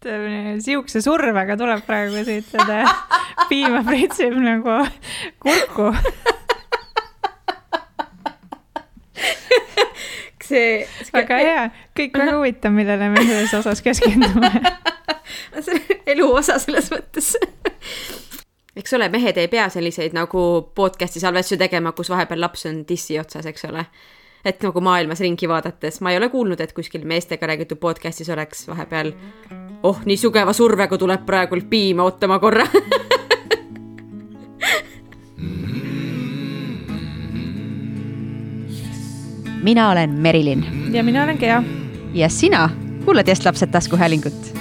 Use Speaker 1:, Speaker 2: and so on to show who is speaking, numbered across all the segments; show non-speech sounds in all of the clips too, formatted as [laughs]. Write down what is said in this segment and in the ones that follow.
Speaker 1: sihukese survega tuleb praegu siit seda [laughs] piima pritsib nagu kurku
Speaker 2: see,
Speaker 1: see. väga hea, kõik väga huvitav, millele me selles osas keskendume [laughs]
Speaker 2: see on elu osa selles mõttes eks ole, mehed ei pea selliseid nagu podcast'i salvestusi tegema, kus vahepeal laps on dissi otsas, eks ole. et nagu maailmas ringi vaadates, ma ei ole kuulnud, et kuskil meestega räägitud podcast'is oleks vahepeal oh, nii sugeva survega tuleb praegult piima, oota ma korra
Speaker 3: mina olen Merilin.
Speaker 1: ja mina olen Gea.
Speaker 3: ja sina kuulad Jess lapsed taskuhäälingut.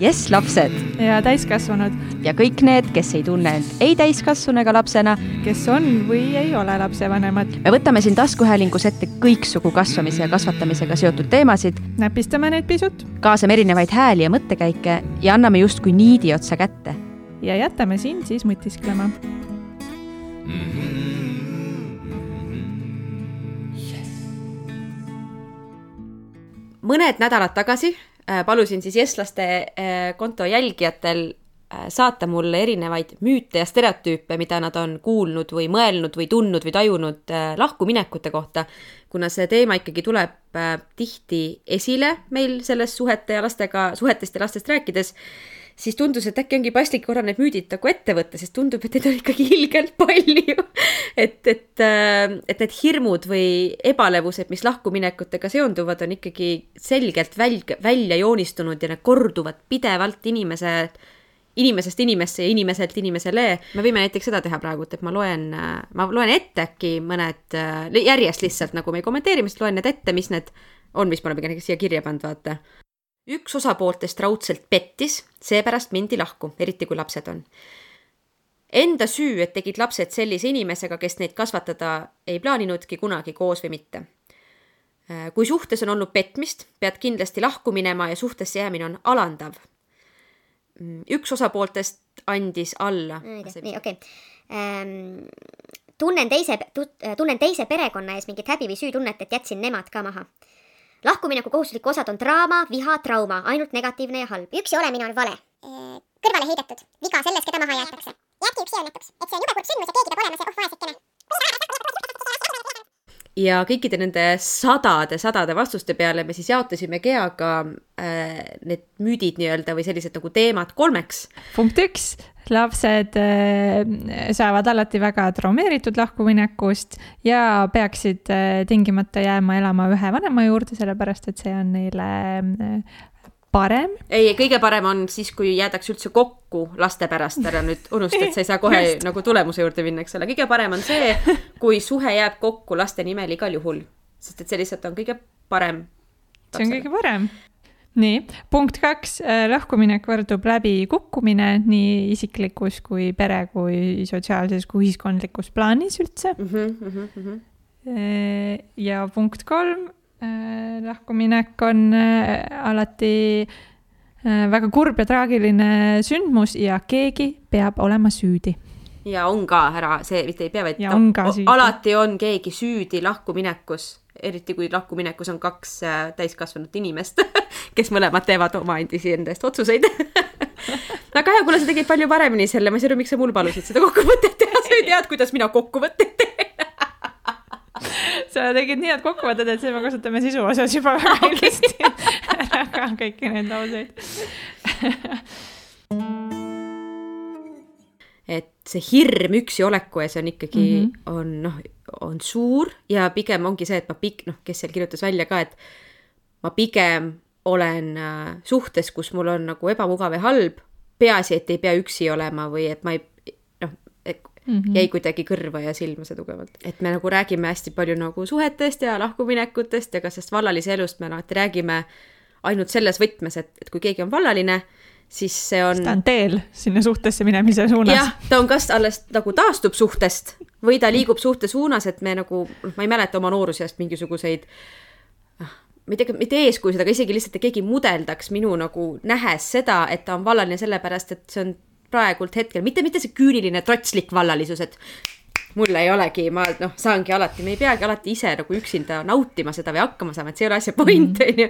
Speaker 3: Jess lapsed.
Speaker 1: ja täiskasvanud.
Speaker 3: ja kõik need, kes ei tunne end ei täiskasvanu ega lapsena.
Speaker 1: kes on või ei ole lapsevanemad.
Speaker 3: me võtame siin taskuhäälingus ette kõiksugu kasvamise ja kasvatamisega seotud teemasid.
Speaker 1: näpistame neid pisut.
Speaker 3: kaasame erinevaid hääli ja mõttekäike ja anname justkui niidi otsa kätte.
Speaker 1: ja jätame sind siis mõtisklema mm. -hmm
Speaker 2: mõned nädalad tagasi palusin siis jestlaste äh, konto jälgijatel äh, saata mulle erinevaid müüte ja stereotüüpe, mida nad on kuulnud või mõelnud või tundnud või tajunud lahkuminekute kohta, kuna see teema ikkagi tuleb tihti esile meil selles suhete ja lastega, suhetest ja lastest rääkides siis tundus, et äkki ongi paslik korra need müüdid nagu ette võtta, sest tundub, et neid on ikkagi [laughs] ilgelt palju et, et, äh, et need hirmud või ebalevused, mis lahkuminekutega seonduvad, on ikkagi selgelt välg, välja joonistunud ja need korduvad pidevalt inimese, inimesest inimesse ja inimeselt inimesele. me võime näiteks seda teha praegu, et ma loen, ma loen ette äkki mõned äh, järjest lihtsalt nagu me ei kommenteeri, ma lihtsalt loen need ette, mis need on, mis me oleme siia kirja pannud, vaata üks osapooltest raudselt pettis, seepärast mindi lahku, eriti kui lapsed on. Enda süü, et tegid lapsed sellise inimesega, kes neid kasvatada ei plaaninudki kunagi koos või mitte. Kui suhtes on olnud petmist, pead kindlasti lahku minema ja suhtesse jäämine on alandav. Üks osapooltest andis alla.
Speaker 4: nii, okei. Ähm, tunnen teise, tunnen teise perekonna ees mingit häbi või süütunnet, et jätsin nemad ka maha lahkumineku kohustuslik osad on draama, viha, trauma, ainult negatiivne ja halb.
Speaker 5: üksi olemine on vale. kõrvale heidetud, viga selles, keda maha jäetakse. jääbki üksi õnnetuks, et see on jube kurb sündmus ja keegi peab olema see, oh vaesekene.
Speaker 2: Ja kõikide nende sadade-sadade vastuste peale me siis jaotasime Geaga äh, need müüdid nii-öelda või sellised nagu teemad kolmeks.
Speaker 1: punkt üks, lapsed äh, saavad alati väga traumeeritud lahkuminekust ja peaksid äh, tingimata jääma elama ühe vanema juurde, sellepärast et see on neile äh, parem.
Speaker 2: ei, kõige parem on siis, kui jäädakse üldse kokku laste pärast, ära nüüd unusta, et sa ei saa kohe nagu tulemuse juurde minna, eks ole, kõige parem on see, kui suhe jääb kokku laste nimel igal juhul, sest et see lihtsalt on kõige parem.
Speaker 1: see on kõige parem nii, punkt kaks, äh, lahkuminek võrdub läbikukkumine nii isiklikus kui pere kui sotsiaalses kui ühiskondlikus plaanis üldse mm. -hmm, mm -hmm. ja punkt kolm, lahkuminek on alati väga kurb ja traagiline sündmus ja keegi peab olema süüdi.
Speaker 2: Ja on ka ära, see mitte ei pea, vaid
Speaker 1: on
Speaker 2: alati on keegi süüdi lahkuminekus eriti kui lahkuminekus on kaks äh, täiskasvanut inimest [laughs] kes mõlemad teevad oma endisi enda eest otsuseid. [laughs] Väga hea, kuule, sa tegid palju paremini selle, ma ei saa aru, miks sa mul palusid seda kokkuvõtet teha, sa ei tead, kuidas mina kokkuvõtteid teen [laughs]
Speaker 1: sa tegid nii head kokkuvõtted, et siis me kasutame sisu osas juba väga ilusti. [laughs] Ära ka kõiki neid lauseid. [laughs]
Speaker 2: Et see hirm üksi oleku ees on ikkagi mm, -hmm. on noh, on suur ja pigem ongi see, et ma pik-, noh, kes seal kirjutas välja ka, et ma pigem olen äh, suhtes, kus mul on nagu ebamugav ja halb, peaasi, et ei pea üksi olema või et ma ei, mm -hmm. jäi kuidagi kõrva ja silma see tugevalt. et me nagu räägime hästi palju nagu suhetest ja lahkuminekutest ja ka sellest vallalise elust me alati räägime ainult selles võtmes, et, et kui keegi on vallaline siis see on.
Speaker 1: ta on teel sinna suhtesse minemise suunas.
Speaker 2: jah, ta on kas alles nagu taastub suhtest või ta liigub suhte suunas, et me nagu, noh, ma ei mäleta oma noorusest mingisuguseid ah, ma ei tea, mitte eeskujusid, aga isegi lihtsalt, et keegi mudeldaks minu nagu nähes seda, et ta on vallaline sellepärast, et see on praegult hetkel, mitte, mitte see küüniline trotslik vallalisus, et mul ei olegi, ma noh, saangi alati, me ei peagi alati ise nagu üksinda nautima seda või hakkama saama, et see ei ole asja point, on ju.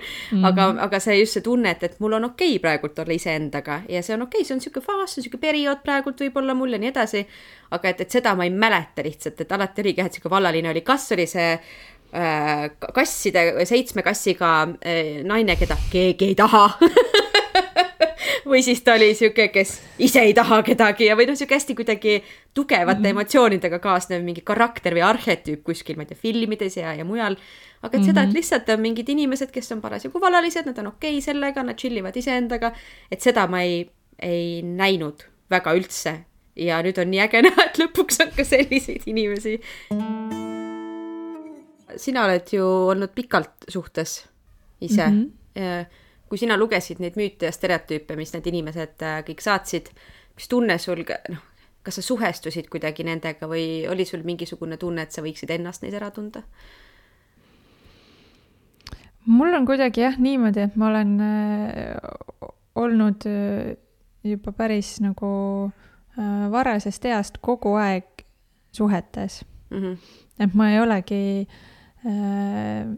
Speaker 2: aga, aga see just see tunne, et, et mul on okei okay praegult olla iseendaga ja see on okei okay,, see on sihuke faas, see on sihuke periood praegult võib-olla mul ja nii edasi. aga et, et seda ma ei mäleta lihtsalt, et alati oligi jah, et sihuke vallaline oli, kas oli see äh, kasside, seitsme kassiga äh, naine, keda keegi ei taha [laughs] või siis ta oli sihuke, kes ise ei taha kedagi ja või noh, sihuke hästi kuidagi tugevate mm -hmm. emotsioonidega kaasnev mingi karakter või arhetüüp kuskil, ma ei tea, filmides ja, ja mujal. aga et mm -hmm. seda, et mhm. lihtsalt on mingid inimesed, kes on parasjagu vallalised, nad on okei okay sellega, nad chill ivad iseendaga, et seda ma ei, ei näinud väga üldse. ja nüüd on nii äge [laughs] näha, et lõpuks on ka selliseid inimesi. sina oled ju olnud pikalt suhtes ise mm. -hmm kui sina lugesid neid müüte ja stereotüüpe, mis need inimesed äh, kõik saatsid, mis tunne sul, noh, kas sa suhestusid kuidagi nendega või oli sul mingisugune tunne, et sa võiksid ennast neis ära tunda?
Speaker 1: mul on kuidagi jah niimoodi, et ma olen äh, olnud äh, juba päris nagu äh, varasest east kogu aeg suhetes mm. -hmm. et ma ei olegi äh,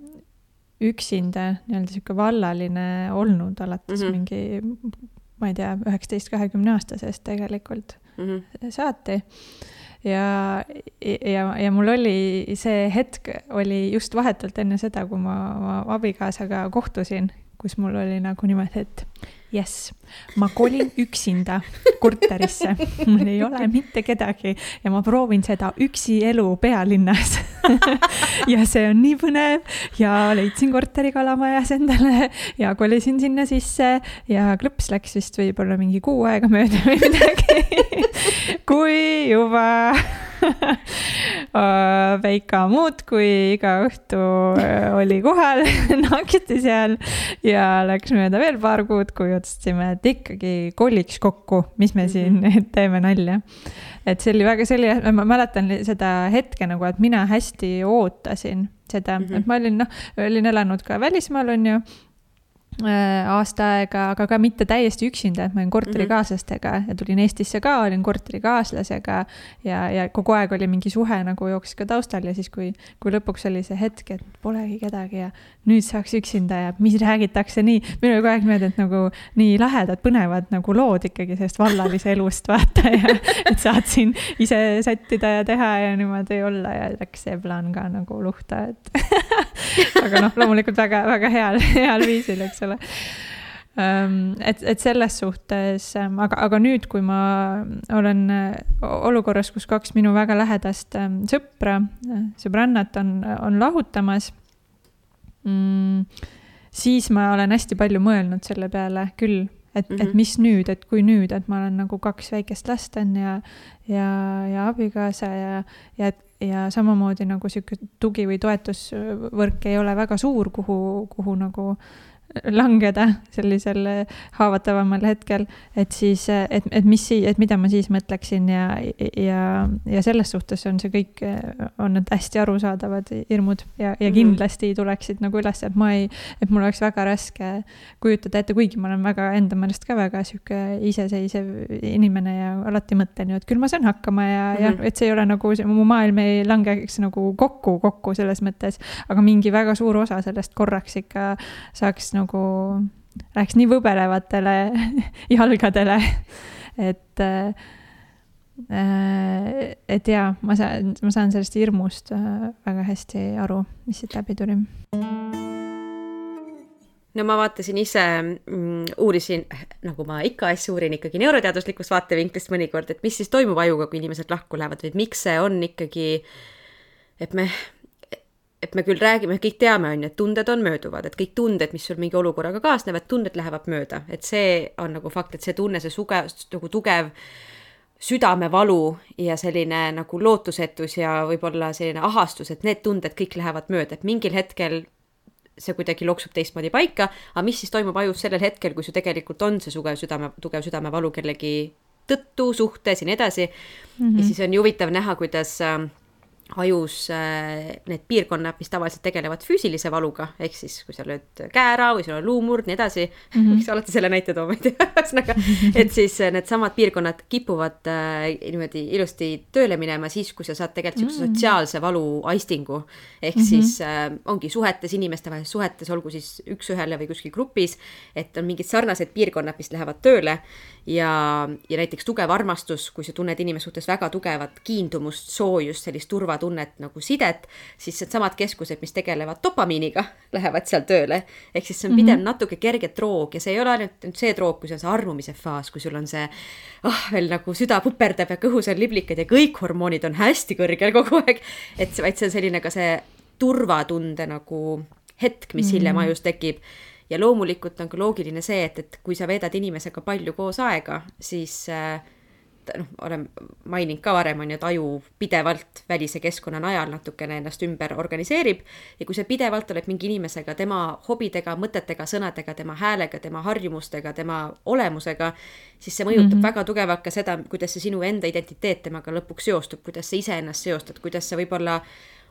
Speaker 1: üksinda nii-öelda sihuke vallaline olnud alates mm -hmm. mingi, ma ei tea, üheksateist, kahekümne aastasest tegelikult mm -hmm. saati. ja, ja, ja mul oli see hetk oli just vahetult enne seda, kui ma oma abikaasaga kohtusin, kus mul oli nagu niimoodi, et jess, ma kolin [laughs] üksinda korterisse, mul ei ole mitte kedagi ja ma proovin seda üksi elu pealinnas. [laughs] Ja see on nii põnev. Ja leidsin korteri Kalamajas endale ja kolisin sinna sisse ja klõps läks vist võib-olla mingi kuu aega mööda või midagi. [laughs] Kui juba [laughs] Veika muudkui iga õhtu äh, oli kohal [laughs] naksti seal ja läks mööda veel paar kuud, kui otsustasime, et ikkagi koliks kokku, mis me siin -hmm. teeme nalja. et see oli väga, oli, ma mäletan seda hetke nagu, et mina hästi ootasin seda mm, -hmm. et ma olin, noh, olin elanud ka välismaal, on ju aasta aega, aga ka mitte täiesti üksinda, et ma olin korterikaaslastega ja tulin Eestisse ka, olin korterikaaslasega ja, ja kogu aeg oli mingi suhe nagu jooksis ka taustal ja siis, kui, kui lõpuks oli see hetk, et polegi kedagi ja nüüd saaks üksinda ja mis räägitakse nii, minul oli kogu aeg niimoodi, et nagu nii lahedad, põnevad nagu lood ikkagi sellest vallalise elust, vaata ja et saad siin ise sättida ja teha ja niimoodi olla ja läks see plaan ka nagu luhta, et [laughs] aga noh, loomulikult väga, väga heal, heal viisil, eks ole ehm, et, et selles suhtes, ehm, aga, aga nüüd, kui ma olen äh, olukorras, kus kaks minu väga lähedast ehm, sõpra, äh, sõbrannat on, on lahutamas mm,, siis ma olen hästi palju mõelnud selle peale küll, et mm, -hmm. et mhm. mis nüüd, et kui nüüd, et ma olen nagu kaks väikest last on ja, ja, ja abikaasa ja, ja, ja samamoodi nagu sihuke tugi või toetusvõrk ei ole väga suur, kuhu, kuhu nagu äh, langeda sellisel haavatavamal hetkel, et siis, et, et mis, et mida ma siis mõtleksin ja, ja, ja selles suhtes on see kõik, on need hästi arusaadavad hirmud ja, ja mhm. kindlasti tuleksid nagu üles, et ma ei, et mul oleks väga raske kujutada ette, kuigi ma olen väga enda meelest ka väga sihuke iseseisev inimene ja alati mõtlen ju, et küll ma saan hakkama ja mm, -hmm. ja et see ei ole nagu, mu maailm ei langeks nagu kokku, kokku selles mõttes, aga mingi väga suur osa sellest korraks ikka saaks no, nagu läheks nii võbelevatele [laughs] jalgadele, et äh, et jaa, ma saan, ma saan sellest hirmust äh, väga hästi aru, mis siit läbi tuli.
Speaker 2: no ma vaatasin ise mm,, uurisin, nagu ma ikka asju uurin ikkagi neuroteaduslikust vaatevinklist mõnikord, et mis siis toimub ajuga, kui inimesed lahku lähevad või miks see on ikkagi, et me et me küll räägime, kõik teame, on ju, et tunded on mööduvad, et kõik tunded, mis sul mingi olukorraga kaasnevad, tunded lähevad mööda, et see on nagu fakt, et see tunne, see suge, nagu tugev südamevalu ja selline nagu lootusetus ja võib-olla selline ahastus, et need tunded kõik lähevad mööda, et mingil hetkel see kuidagi loksub teistmoodi paika, aga mis siis toimub ajus sellel hetkel, kui sul tegelikult on see sugev südame, tugev südamevalu kellegi tõttu, suhtes ja nii edasi mm. -hmm. ja siis on ju huvitav näha, kuidas äh, ajus äh, need piirkonnad, mis tavaliselt tegelevad füüsilise valuga, ehk siis kui sa lööd käe ära või sul on luumurd, nii edasi mm, -hmm. miks sa alati selle näite tooma ei tea, ühesõnaga, et siis äh, needsamad piirkonnad kipuvad äh, niimoodi ilusti tööle minema siis, kui sa saad tegelikult niisuguse mm -hmm. sotsiaalse valu aistingu. ehk mm -hmm. siis äh, ongi suhetes, inimestevahelises suhetes, olgu siis üks-ühele või kuskil grupis, et on mingid sarnased piirkonnad, mis lähevad tööle ja, ja näiteks tugev armastus, kui sa tunned inimese suhtes väga tugevat kiindumust, soojust, sellist turvatunnet nagu sidet, siis needsamad keskused, mis tegelevad dopamiiniga, [laughs] lähevad seal tööle. ehk siis see on pidev mm -hmm. natuke kerge droog ja see ei ole ainult nüüd see droog, kui see on see armumise faas, kui sul on see ah, veel nagu süda puperdab ja kõhus on liblikad ja kõik hormoonid on hästi kõrgel kogu aeg. et vaid see on selline ka see turvatunde nagu hetk, mis mm -hmm. hiljem ajus tekib ja loomulikult on ka loogiline see, et, et kui sa veedad inimesega palju koos aega, siis äh, noh, olen maininud ka varem, on ju, et aju pidevalt välise keskkonna najal natukene ennast ümber organiseerib ja kui sa pidevalt oled mingi inimesega, tema hobidega, mõtetega, sõnadega, tema häälega, tema harjumustega, tema olemusega, siis see mõjutab mm -hmm. väga tugevalt ka seda, kuidas see sinu enda identiteet temaga lõpuks seostub, kuidas sa iseennast seostad, kuidas sa võib-olla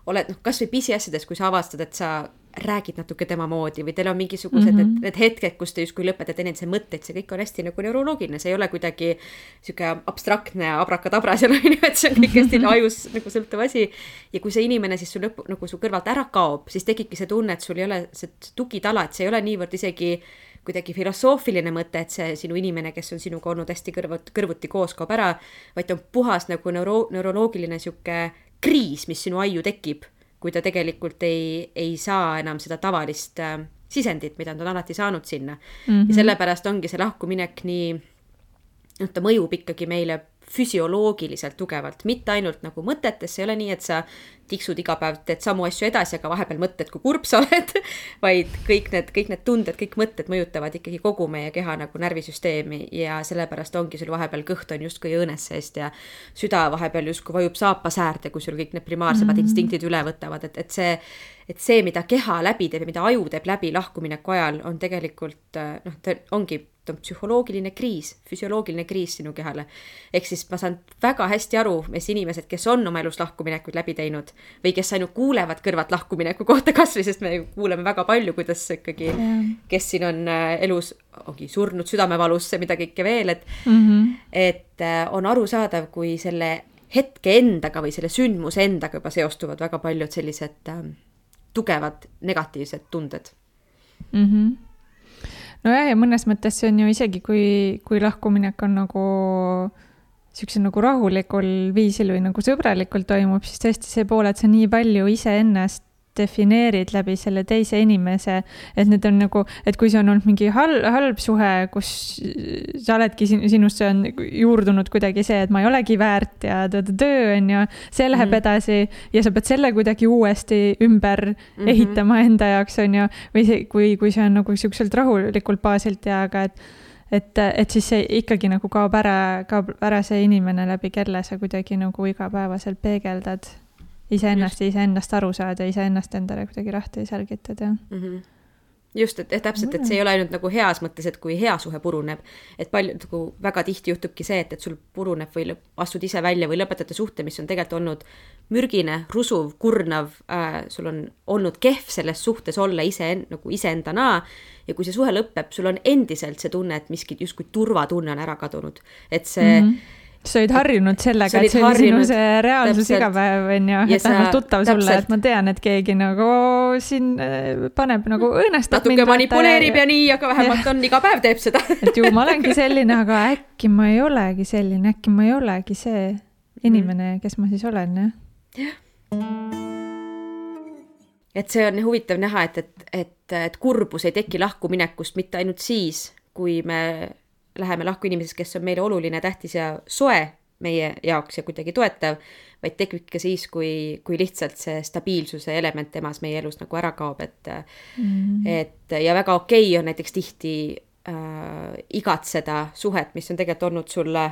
Speaker 2: oled noh, kasvõi pisiasjades, kui sa avastad, et sa räägid natuke tema moodi või teil on mingisugused mm -hmm. need, need hetked, kus te justkui lõpetate enese mõtteid, see kõik on hästi nagu neuroloogiline, see ei ole kuidagi sihuke abstraktne abrakadabra seal on [laughs] ju, et see on kõik hästi ajus nagu sõltuv asi. ja kui see inimene siis sul lõpu nagu su kõrvalt ära kaob, siis tekibki see tunne, et sul ei ole see tugitala, et see ei ole niivõrd isegi kuidagi filosoofiline mõte, et see sinu inimene, kes on sinuga olnud hästi kõrvut, kõrvuti koos, kaob ära, vaid ta on puhas nagu neuro, neuroloogiline sihuke kriis, mis sinu aiu tekib kui ta tegelikult ei, ei saa enam seda tavalist äh, sisendit, mida ta on alati saanud sinna mm. -hmm. ja sellepärast ongi see lahkuminek nii, noh, ta mõjub ikkagi meile füsioloogiliselt tugevalt, mitte ainult nagu mõtetes, ei ole nii, et sa tiksud iga päev, teed samu asju edasi, aga vahepeal mõtled, kui kurb sa oled [laughs] vaid kõik need, kõik need tunded, kõik mõtted mõjutavad ikkagi kogu meie keha nagu närvisüsteemi ja sellepärast ongi sul vahepeal kõht on justkui õõnes seest ja süda vahepeal justkui vajub saapasäärde, kui sul kõik need primaarsemad mm -hmm. instinktid üle võtavad, et, et see, et see, mida keha läbi teeb ja mida aju teeb läbi lahkumineku ajal, on tegelikult noh, ta ongi on psühholoogiline kriis, füsioloogiline kriis sinu kehale. ehk siis ma saan väga hästi aru, mis inimesed, kes on oma elus lahkuminekuid läbi teinud või kes ainult kuulevad kõrvalt lahkumineku kohta kasvõi, sest me kuuleme väga palju, kuidas ikkagi, kes siin on äh, elus, ongi surnud südamevalusse, mida kõike veel, et mm, -hmm. et äh, on arusaadav, kui selle hetke endaga või selle sündmuse endaga juba seostuvad väga paljud sellised äh, tugevad negatiivsed tunded
Speaker 1: mm. -hmm nojah, ja mõnes mõttes see on ju isegi, kui, kui lahkuminek on nagu niisugusel nagu rahulikul viisil või nagu sõbralikult toimub, siis tõesti see pool, et sa nii palju iseennast defineerid läbi selle teise inimese, et need on nagu, et kui see on olnud mingi halb, halb suhe, kus sa oledki, sinusse on juurdunud kuidagi see, et ma ei olegi väärt ja töö on ju, see läheb mm -hmm. edasi ja sa pead selle kuidagi uuesti ümber mm -hmm. ehitama enda jaoks, on ju, või see, kui, kui see on nagu siukselt rahulikult baasilt ja aga et et, et siis see ikkagi nagu kaob ära, kaob ära see inimene, läbi kelle sa kuidagi nagu igapäevaselt peegeldad iseennast ja iseennast aru saada, iseennast endale kuidagi lahti selgitada.
Speaker 2: Mm. -hmm just, et, et täpselt, et see ei ole ainult nagu heas mõttes, et kui hea suhe puruneb, et palju nagu väga tihti juhtubki see, et, et sul puruneb või astud ise välja või lõpetate suhte, mis on tegelikult olnud mürgine, rusuv, kurnav äh,, sul on olnud kehv selles suhtes olla ise nagu iseendana ja kui see suhe lõpeb, sul on endiselt see tunne, et miski justkui turvatunne on ära kadunud, et see mm -hmm
Speaker 1: sa olid harjunud sellega, et see oli sinu see reaalsus iga päev, on ju, et vähemalt tuttav täpselt. sulle, et ma tean, et keegi nagu siin äh, paneb nagu õõnestab
Speaker 2: natuke manipuleerib ja... ja nii, aga vähemalt on, iga päev teeb seda [laughs]
Speaker 1: et ju ma olengi selline, aga äkki ma ei olegi selline, äkki ma ei olegi see inimene, kes ma siis olen, jah. jah.
Speaker 2: et see on huvitav näha, et, et, et, et kurbus ei teki lahkuminekust mitte ainult siis, kui me läheme lahku inimesest, kes on meile oluline, tähtis ja soe meie jaoks ja kuidagi toetav, vaid tekib ikka siis, kui, kui lihtsalt see stabiilsuse element temas meie elus nagu ära kaob, et mm, et ja väga okei okay on näiteks tihti äh, igatseda suhet, mis on tegelikult olnud sulle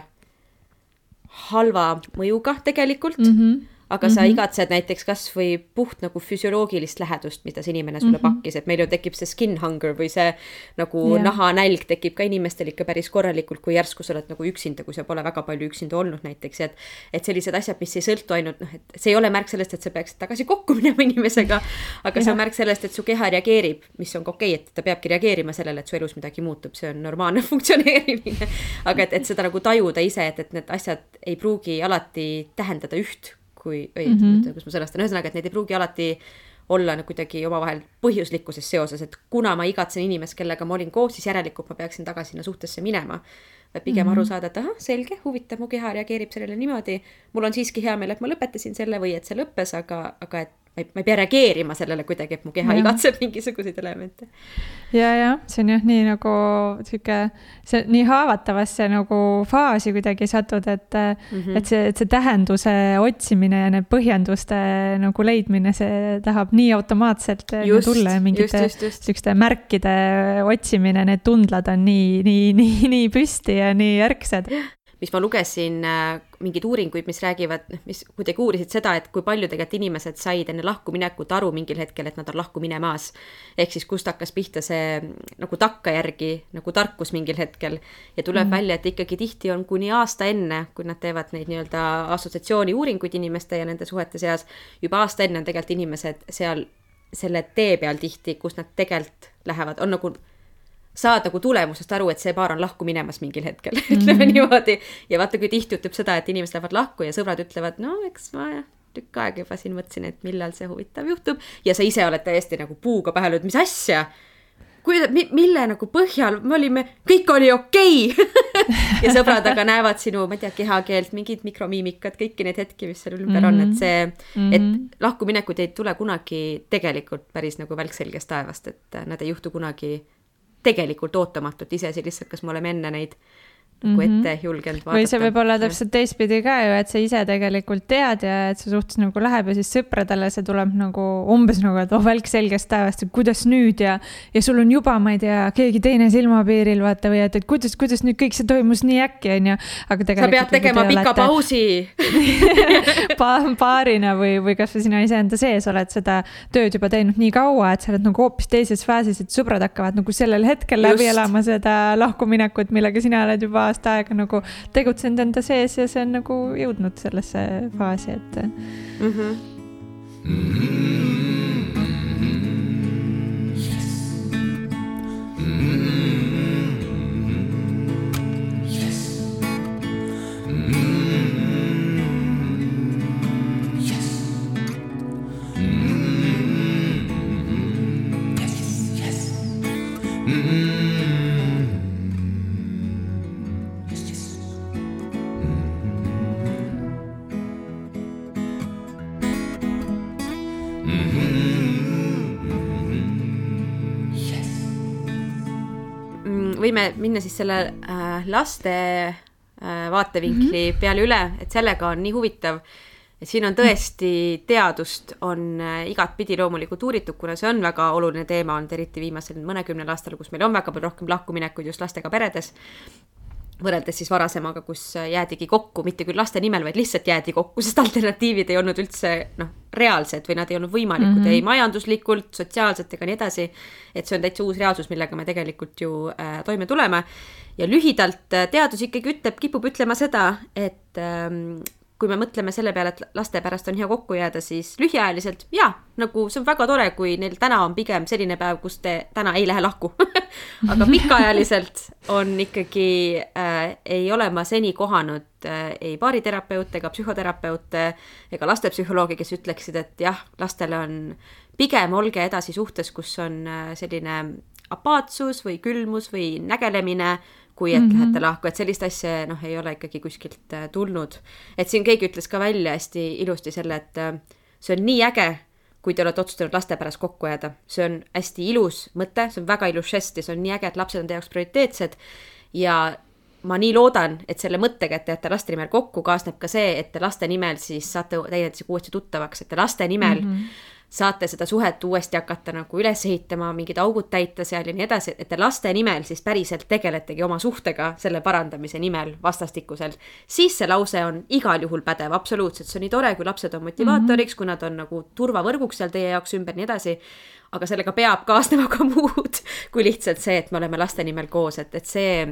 Speaker 2: halva mõjuga tegelikult mm, -hmm. Aga mm -hmm. sa igatsed näiteks kasvõi puht nagu füsioloogilist lähedust, mida see inimene sulle mm -hmm. pakkis, et meil ju tekib see skin hunger või see nagu yeah. nahanälg tekib ka inimestel ikka päris korralikult, kui järsku sa oled nagu üksinda, kui sa pole väga palju üksinda olnud näiteks, et et sellised asjad, mis ei sõltu ainult noh, et see ei ole märk sellest, et sa peaksid tagasi kokku [laughs] minema inimesega, aga see on märk sellest, et su keha reageerib, mis on ka okei okay,, et ta peabki reageerima sellele, et su elus midagi muutub, see on normaalne [laughs] funktsioneerimine. aga et, et seda nagu tajuda ise, et, et need asjad ei pruugi alati tähendada üht kui, või mm -hmm. kuidas ma sõnastan, ühesõnaga, et need ei pruugi alati olla nagu kuidagi omavahel põhjuslikuses seoses, et kuna ma igatsen inimest, kellega ma olin koos, siis järelikult ma peaksin tagasi sinna suhtesse minema. vaid pigem mm -hmm. aru saada, et ahah, selge, huvitav, mu keha reageerib sellele niimoodi. mul on siiski hea meel, et ma lõpetasin selle või et see lõppes, aga, aga et ma ei, ma ei pea reageerima sellele kuidagi, et mu keha ja. igatseb mingisuguseid elemente.
Speaker 1: ja, ja see on jah nii nagu sihuke, see nii haavatavasse nagu faasi kuidagi satud, et mm, -hmm. et see, et see tähenduse otsimine ja need põhjenduste nagu leidmine, see tahab nii automaatselt just, tulla ja mingite sihukeste märkide otsimine, need tundlad on nii, nii, nii, nii püsti ja nii ärksad [laughs]
Speaker 2: mis ma lugesin äh, mingeid uuringuid, mis räägivad, noh, mis kuidagi uurisid seda, et kui palju tegelikult inimesed said enne lahkuminekut aru mingil hetkel, et nad on lahku minemas. ehk siis kust hakkas pihta see nagu takkajärgi nagu tarkus mingil hetkel ja tuleb mm. välja, et ikkagi tihti on kuni aasta enne, kui nad teevad neid nii-öelda assotsiatsiooni uuringuid inimeste ja nende suhete seas, juba aasta enne on tegelikult inimesed seal selle tee peal tihti, kus nad tegelikult lähevad, on nagu saad nagu tulemusest aru, et see paar on lahku minemas mingil hetkel mm, -hmm. ütleme niimoodi. ja vaata, kui tihti juhtub seda, et inimesed lähevad lahku ja sõbrad ütlevad, no eks ma tükk aega juba siin mõtlesin, et millal see huvitav juhtub. ja sa ise oled täiesti nagu puuga pähe löönud, mis asja kui, mille nagu põhjal me olime, kõik oli okei okay. [laughs] ja sõbrad aga näevad sinu, ma ei tea, kehakeelt, mingid mikromiimikad, kõiki neid hetki, mis seal ümber mm -hmm. on, et mhm. see mm, -hmm. et lahkuminekud ei tule kunagi tegelikult päris nagu välk selgest taevast, et nad ei juhtu kunagi tegelikult ootamatult, iseasi lihtsalt, kas me oleme enne neid nagu mm -hmm. ette julgenud vaadata.
Speaker 1: või see võib olla täpselt teistpidi ka ju, et sa ise tegelikult tead ja et see suhtes nagu läheb ja siis sõpradele see tuleb nagu umbes nagu, et oh välk selgest taevast, et kuidas nüüd ja, ja sul on juba, ma ei tea, keegi teine silmapiiril vaata või et, et kuidas, kuidas nüüd kõik see toimus nii äkki, onju. aga
Speaker 2: tegelikult. sa pead tegema pika olete... pausi [laughs]
Speaker 1: pa paarina või, või kasvõi sina iseenda sees oled seda tööd juba teinud nii kaua, et sa oled nagu hoopis teises faasis, et sõbrad hakkavad nagu sellel hetkel Just. läbi elama seda lahkuminekut, millega sina oled juba aasta aega nagu tegutsenud enda sees ja see on nagu jõudnud sellesse faasi, et mm. -hmm. Mm -hmm.
Speaker 2: Võime minna siis selle äh, laste äh, vaatevinkli mm -hmm. peale üle, et sellega on nii huvitav, et siin on tõesti teadust on äh, igatpidi loomulikult uuritud, kuna see on väga oluline teema olnud, eriti viimasel mõnekümnel aastal, kus meil on väga palju rohkem lahkuminekuid just lastega peredes võrreldes siis varasemaga, kus jäädigi kokku, mitte küll laste nimel, vaid lihtsalt jäädi kokku, sest alternatiivid ei olnud üldse noh, reaalsed või nad ei olnud võimalikud mm -hmm. ei majanduslikult, sotsiaalselt ega nii edasi. et see on täitsa uus reaalsus, millega me tegelikult ju äh, toime tuleme. ja lühidalt äh, teadus ikkagi ütleb, kipub ütlema seda, et ähm, kui me mõtleme selle peale, et laste pärast on hea kokku jääda, siis lühiajaliselt jaa, nagu see on väga tore, kui neil täna on pigem selline päev, kus te täna ei lähe lahku [laughs] aga pikaajaliselt on ikkagi äh,, ei ole ma seni kohanud äh, ei baariterapeute ega psühhoterapeute ega lastepsühholoogi, kes ütleksid, et jah, lastele on pigem olge edasi suhtes, kus on äh, selline apaatsus või külmus või nägelemine kui et mm -hmm. lähete lahku, et sellist asja noh, ei ole ikkagi kuskilt äh, tulnud. et siin keegi ütles ka välja hästi ilusti selle, et äh, see on nii äge, kui te olete otsustanud laste pärast kokku jääda. see on hästi ilus mõte, see on väga ilus žest ja see on nii äge, et lapsed on teie jaoks prioriteetsed ja ma nii loodan, et selle mõttega, et te jääte laste nimel kokku, kaasneb ka see, et te laste nimel siis saate teineteisega uuesti tuttavaks, et te laste nimel mm -hmm saate seda suhet uuesti hakata nagu üles ehitama, mingid augud täita seal ja nii edasi, et te laste nimel siis päriselt tegeletegi oma suhtega selle parandamise nimel vastastikuselt, siis see lause on igal juhul pädev, absoluutselt, see on nii tore, kui lapsed on motivaatoriks mm, -hmm. kui nad on nagu turvavõrguks seal teie jaoks ümber, nii edasi. aga sellega peab kaasnema ka muud kui lihtsalt see, et me oleme laste nimel koos, et, et see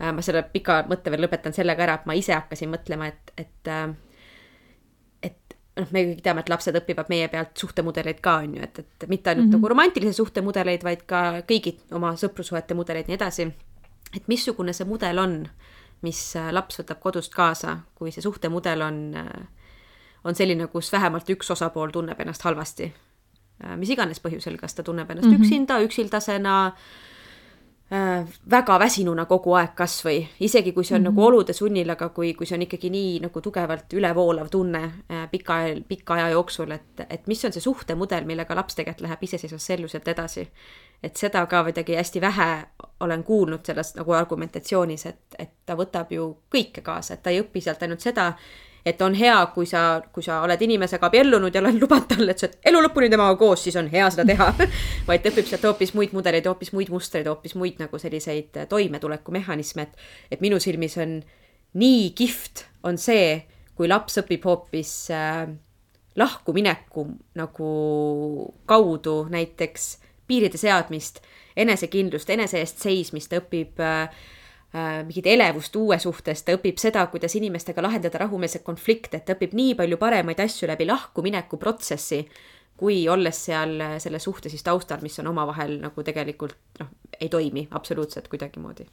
Speaker 2: äh, ma selle pika mõtte veel lõpetan sellega ära, et ma ise hakkasin mõtlema, et, et äh, noh, me kõik teame, et lapsed õpivad meie pealt suhtemudeleid ka, on ju, et, et mitte ainult mm -hmm. nagu romantilise suhte mudeleid, vaid ka kõigi oma sõprussuhete mudeleid, nii edasi. et missugune see mudel on, mis äh, laps võtab kodust kaasa, kui see suhtemudel on, äh, on selline, kus vähemalt üks osapool tunneb ennast halvasti. Äh, mis iganes põhjusel, kas ta tunneb ennast mm -hmm. üksinda, üksildasena Äh, väga väsinuna kogu aeg kasvõi, isegi kui see on mm -hmm. nagu olude sunnil, aga kui, kui see on ikkagi nii nagu tugevalt ülevoolav tunne äh, pika, pika aja jooksul, et, et mis on see suhtemudel, millega laps tegelikult läheb iseseisvas selluselt edasi. et seda ka kuidagi hästi vähe olen kuulnud selles nagu argumentatsioonis, et, et ta võtab ju kõike kaasa, et ta ei õpi sealt ainult seda, et on hea, kui sa, kui sa oled inimesega abiellunud ja lubanud talle, et sa oled elu lõpuni temaga koos, siis on hea seda teha. [laughs] Vaid õpib sealt hoopis muid mudeleid, hoopis muid mustreid, hoopis muid nagu selliseid toimetulekumehhanisme, et, et minu silmis on nii kihvt on see, kui laps õpib hoopis äh, lahkumineku nagu kaudu näiteks piiride seadmist, enesekindlust, enese eest seismist, õpib äh, Äh, mingit elevust uue suhtes, ta õpib seda, kuidas inimestega lahendada rahumeelseid konflikte, et ta õpib nii palju paremaid asju läbi lahkumineku protsessi, kui olles seal äh, selle suhte siis taustal, mis on omavahel nagu tegelikult noh, ei toimi absoluutselt kuidagimoodi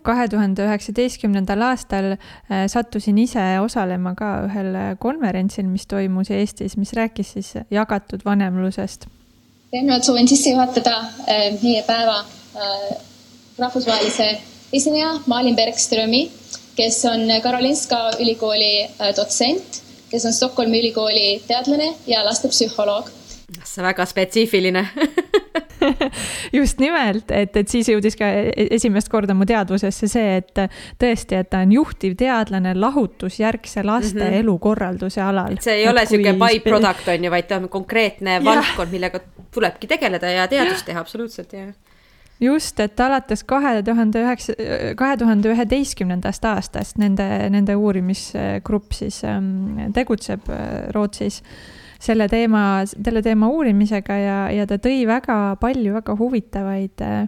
Speaker 1: kahe tuhande üheksateistkümnendal aastal äh, sattusin ise osalema ka ühel konverentsil, mis toimus Eestis, mis rääkis siis jagatud vanemlusest.
Speaker 6: kõigepealt soovin sisse juhatada meie päeva rahvusvahelise esineja Malin Bergströmi, kes on Karolinska ülikooli äh, dotsent, kes on Stockholmi ülikooli teadlane ja lastepsühholoog.
Speaker 2: see väga spetsiifiline [laughs]
Speaker 1: just nimelt, et, et siis jõudis ka e-, esimest korda mu teadvusesse see, et tõesti, et ta on juhtivteadlane lahutusjärgse laste mm -hmm. elukorralduse alal.
Speaker 2: see ei et ole niisugune by product on ju, vaid ta on konkreetne valdkond, millega tulebki tegeleda ja teadust teha, absoluutselt, jah
Speaker 1: just, et alates kahe tuhande üheksa, kahe tuhande üheteistkümnendast aastast nende, nende uurimisgrupp siis ähm, tegutseb äh, Rootsis selle teema, selle teema uurimisega ja, ja ta tõi väga palju väga huvitavaid äh,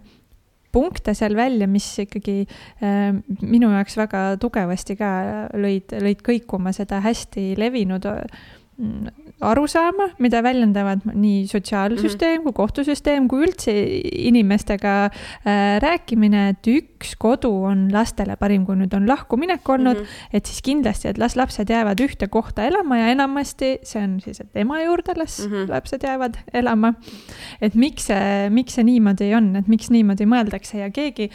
Speaker 1: punkte seal välja, mis ikkagi äh, minu jaoks väga tugevasti ka lõid, lõid kõikuma seda hästi levinud arusaama, mida väljendavad nii sotsiaalsüsteem mm -hmm. kui kohtusüsteem kui üldse inimestega äh, rääkimine, et üks kodu on lastele parim, kui nüüd on lahkuminek olnud mm, -hmm. et siis kindlasti, et las lapsed jäävad ühte kohta elama ja enamasti see on siis, et ema juurde las mm -hmm. lapsed jäävad elama. et miks see, miks see niimoodi on, et miks niimoodi mõeldakse ja keegi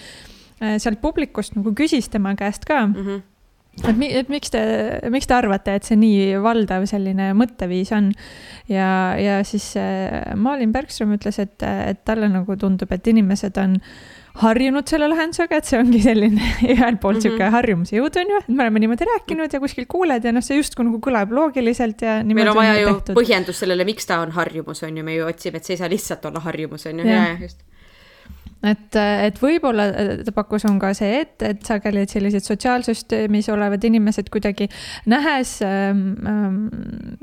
Speaker 1: äh, sealt publikust nagu küsis tema käest ka mm. -hmm et, et miks te, miks te arvate, et see nii valdav selline mõtteviis on? ja, ja siis äh, Malin Bergström ütles, et, et talle nagu tundub, et inimesed on harjunud selle lahendusega, et see ongi selline [laughs] ühelt poolt sihuke mm -hmm. harjumuse jõud on ju, et me oleme niimoodi rääkinud ja kuskil kuuled ja noh, see justkui nagu kõlab loogiliselt ja.
Speaker 2: meil on vaja ju tehtud. põhjendust sellele, miks ta on harjumus, on ju, me ju otsime, et see ei saa lihtsalt olla harjumus, on ju, ja, ja just
Speaker 1: et, et võib-olla ta pakkus, on ka see, et, et sageli, et sellised sotsiaalsüsteemis olevad inimesed kuidagi nähes ähm, ähm,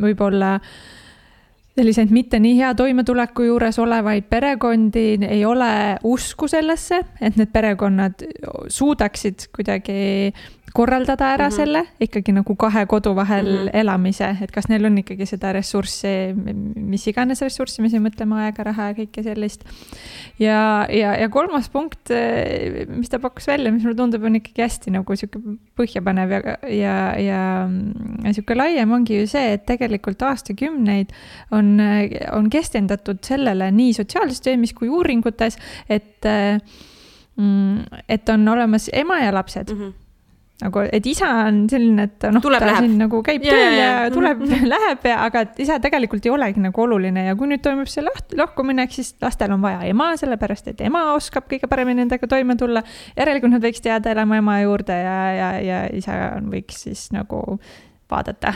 Speaker 1: võib-olla selliseid mitte nii hea toimetuleku juures olevaid perekondi ei ole usku sellesse, et need perekonnad suudaksid kuidagi korraldada ära mm -hmm. selle ikkagi nagu kahe kodu vahel mm -hmm. elamise, et kas neil on ikkagi seda ressurssi, mis iganes ressurssi, me siin mõtleme aega, raha ja kõike sellist. ja, ja, ja kolmas punkt, mis ta pakkus välja, mis mulle tundub, on ikkagi hästi nagu sihuke põhjapanev ja, ja, ja, ja sihuke laiem ongi ju see, et tegelikult aastakümneid on, on keskendatud sellele nii sotsiaalsüsteemis kui uuringutes, et mm, et on olemas ema ja lapsed mm. -hmm nagu, et isa on selline, et noh, ta läheb. siin nagu käib yeah, tööl ja, ja tuleb mm, -hmm. [laughs] läheb ja, aga et isa tegelikult ei olegi nagu oluline ja kui nüüd toimub see laht-, lahkuminek, siis lastel on vaja ema, sellepärast et ema oskab kõige paremini nendega toime tulla. järelikult nad võiksid jääda elama ema juurde ja, ja, ja isa võiks siis nagu vaadata.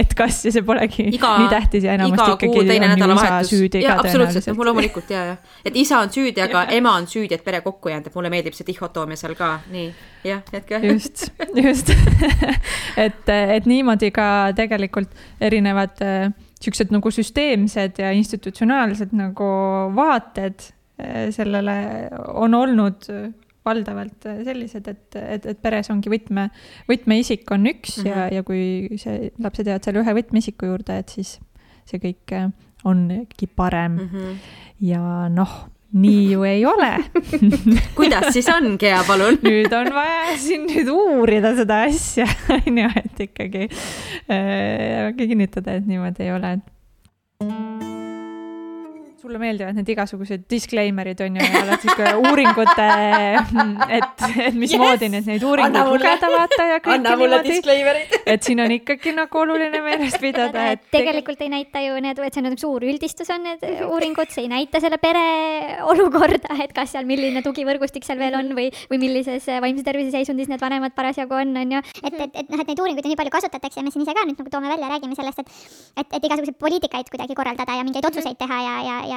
Speaker 1: Et kas ja see polegi
Speaker 2: Iga-
Speaker 1: nii tähtis ja enamasti ikkagi on ju isa süüdi ka tõenäoliselt.
Speaker 2: loomulikult ja, ja. et isa on süüdi, aga ema on süüdi, et pere kokku jäänud, et mulle meeldib see dihhotoomia seal ka, nii, jah, jätke.
Speaker 1: just, just. [laughs] Et, et niimoodi ka tegelikult erinevad äh, siuksed nagu süsteemsed ja institutsionaalsed nagu vaated äh, sellele on olnud valdavalt äh, sellised, et, et, et peres ongi võtme, võtmeisik on üks mm -hmm. ja, ja kui see, lapsed jäävad selle ühe võtmeisiku juurde, et siis see kõik äh, on ikkagi parem mm.
Speaker 2: Mhm.
Speaker 1: -hmm. ja noh, nii ju ei ole [laughs]
Speaker 2: kuidas siis on, Gea, palun? [laughs]
Speaker 1: nüüd on vaja siin nüüd uurida seda asja, [laughs] on ju, et ikkagi äh, kinnitada, et niimoodi ei ole. Sulle meeldivad need igasugused disclaimer'id on ju ja oled sihuke uuringute, [laughs] et, et mismoodi yes! nüüd neid uuringuid lugeda vaata ja
Speaker 2: mulle
Speaker 1: niimoodi. et siin on ikkagi nagu oluline meeles pidada, et
Speaker 7: tegelikult ei näita ju need, et see on nüüd suur üldistus on need uuringud, see ei näita selle pere olukorda, et kas seal, milline tugivõrgustik seal veel on või, või millises vaimse tervise seisundis need vanemad parasjagu on, on ju.
Speaker 5: et, et, et noh, et neid uuringuid nii palju kasutatakse ja me siin ise ka nüüd nagu toome välja, räägime sellest, et et, et igasuguseid poliitikaid kuidagi korraldada ja mingeid otsuseid teha ja, ja, ja,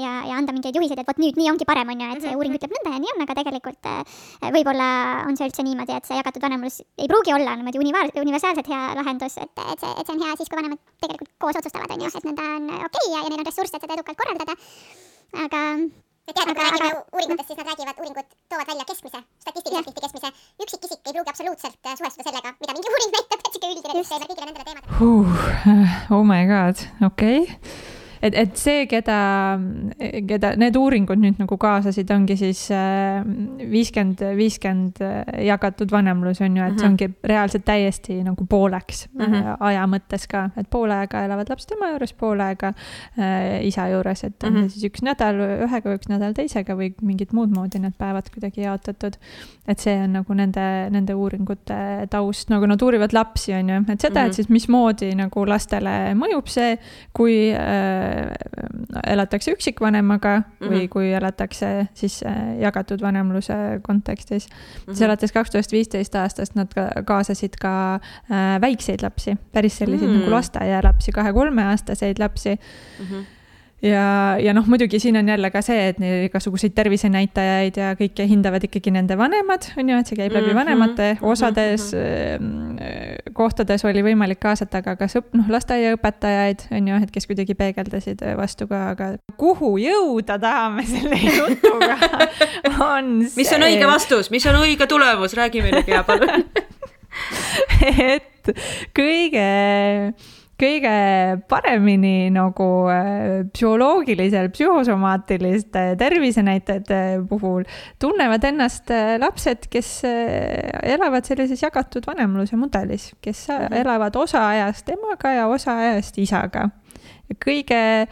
Speaker 5: ja, ja anda mingeid juhiseid, et vot nüüd nii ongi parem, on ju, et see uuring ütleb nõnda ja nii on, aga tegelikult äh, võib-olla on see üldse niimoodi, et see jagatud vanemlus ei pruugi olla niimoodi univaar-, universaalselt hea lahendus, et, et see, et see on hea siis, kui vanemad tegelikult koos otsustavad, on ju, et nõnda on okei okay ja, ja neil on ressursse, et seda edukalt korraldada. aga ja tead, kui me räägime uuringutest, siis nad räägivad, uuringud toovad välja keskmise, statistiliselt tihti keskmise. üksikisik ei pruugi absoluutselt äh, suhestuda sellega, mida mingi uuring [laughs] näitab, et sihuke üldine disclaimer kõigile nendele teemadele.
Speaker 1: huh,. Oh my god, okei okay. et, et see, keda, keda need uuringud nüüd nagu kaasasid, ongi siis äh, viiskümmend, viiskümmend jagatud vanemlus on ju, et see ongi reaalselt täiesti nagu pooleks mm
Speaker 2: Mhm.
Speaker 1: -hmm. aja mõttes ka, et pool aega elavad lapsed ema juures, pool aega äh, isa juures, et on
Speaker 2: Mhm.
Speaker 1: mm -hmm. siis üks nädal ühega, üks nädal teisega või mingit muud moodi need päevad kuidagi jaotatud. et see on nagu nende, nende uuringute taust, nagu nad uurivad lapsi, on ju, et seda mm, -hmm.
Speaker 2: Mhm.
Speaker 1: et siis mismoodi nagu lastele mõjub see, kui äh, elatakse üksikvanemaga mm -hmm. või
Speaker 2: Mhm.
Speaker 1: kui elatakse siis äh, jagatud vanemluse kontekstis mm. -hmm.
Speaker 2: Mhm.
Speaker 1: siis alates kaks tuhat viisteist aastast nad ka, kaasasid ka äh, väikseid lapsi, päris selliseid mm
Speaker 2: Mm.
Speaker 1: -hmm. nagu lasteaialapsi, kahe-kolmeaastaseid lapsi
Speaker 2: Mhm.
Speaker 1: ja, ja noh, muidugi siin on jälle ka see, et igasuguseid tervisenäitajaid ja kõike hindavad ikkagi nende vanemad, on ju, et see käib läbi
Speaker 2: Mhm,
Speaker 1: vanemate,
Speaker 2: mhm,
Speaker 1: osades mm, kohtades oli võimalik kaasata ka kas õp-, noh, lasteaiaõpetajaid, on ju, et kes kuidagi peegeldasid vastu ka, aga kuhu jõuda tahame selle jutuga, [laughs] on see
Speaker 2: mis on õige vastus, mis on õige tulemus, räägi meile, Gea, palun. [laughs]
Speaker 1: et kõige, kõige paremini nagu äh, psühholoogilisel, psühhosomaatiliste tervisenäitajate puhul tunnevad ennast äh, lapsed, kes äh, elavad sellises jagatud vanemluse mudelis, kes mm -hmm. elavad osa ajast emaga ja osa ajast isaga. kõige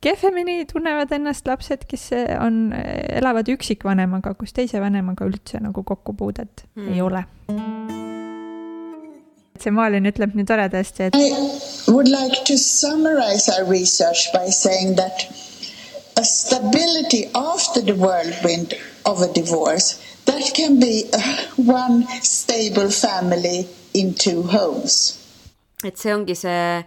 Speaker 1: kehvemini tunnevad ennast lapsed, kes on, elavad üksikvanemaga, kus teise vanemaga üldse nagu kokkupuudet
Speaker 2: Mm.
Speaker 1: mm. ei ole see Malin ütleb nii toredasti, et
Speaker 8: I would like to summarize our research by saying that a stability after the whirlwind of a divorce that can be uh, one stable family in two homes.
Speaker 2: et see ongi see,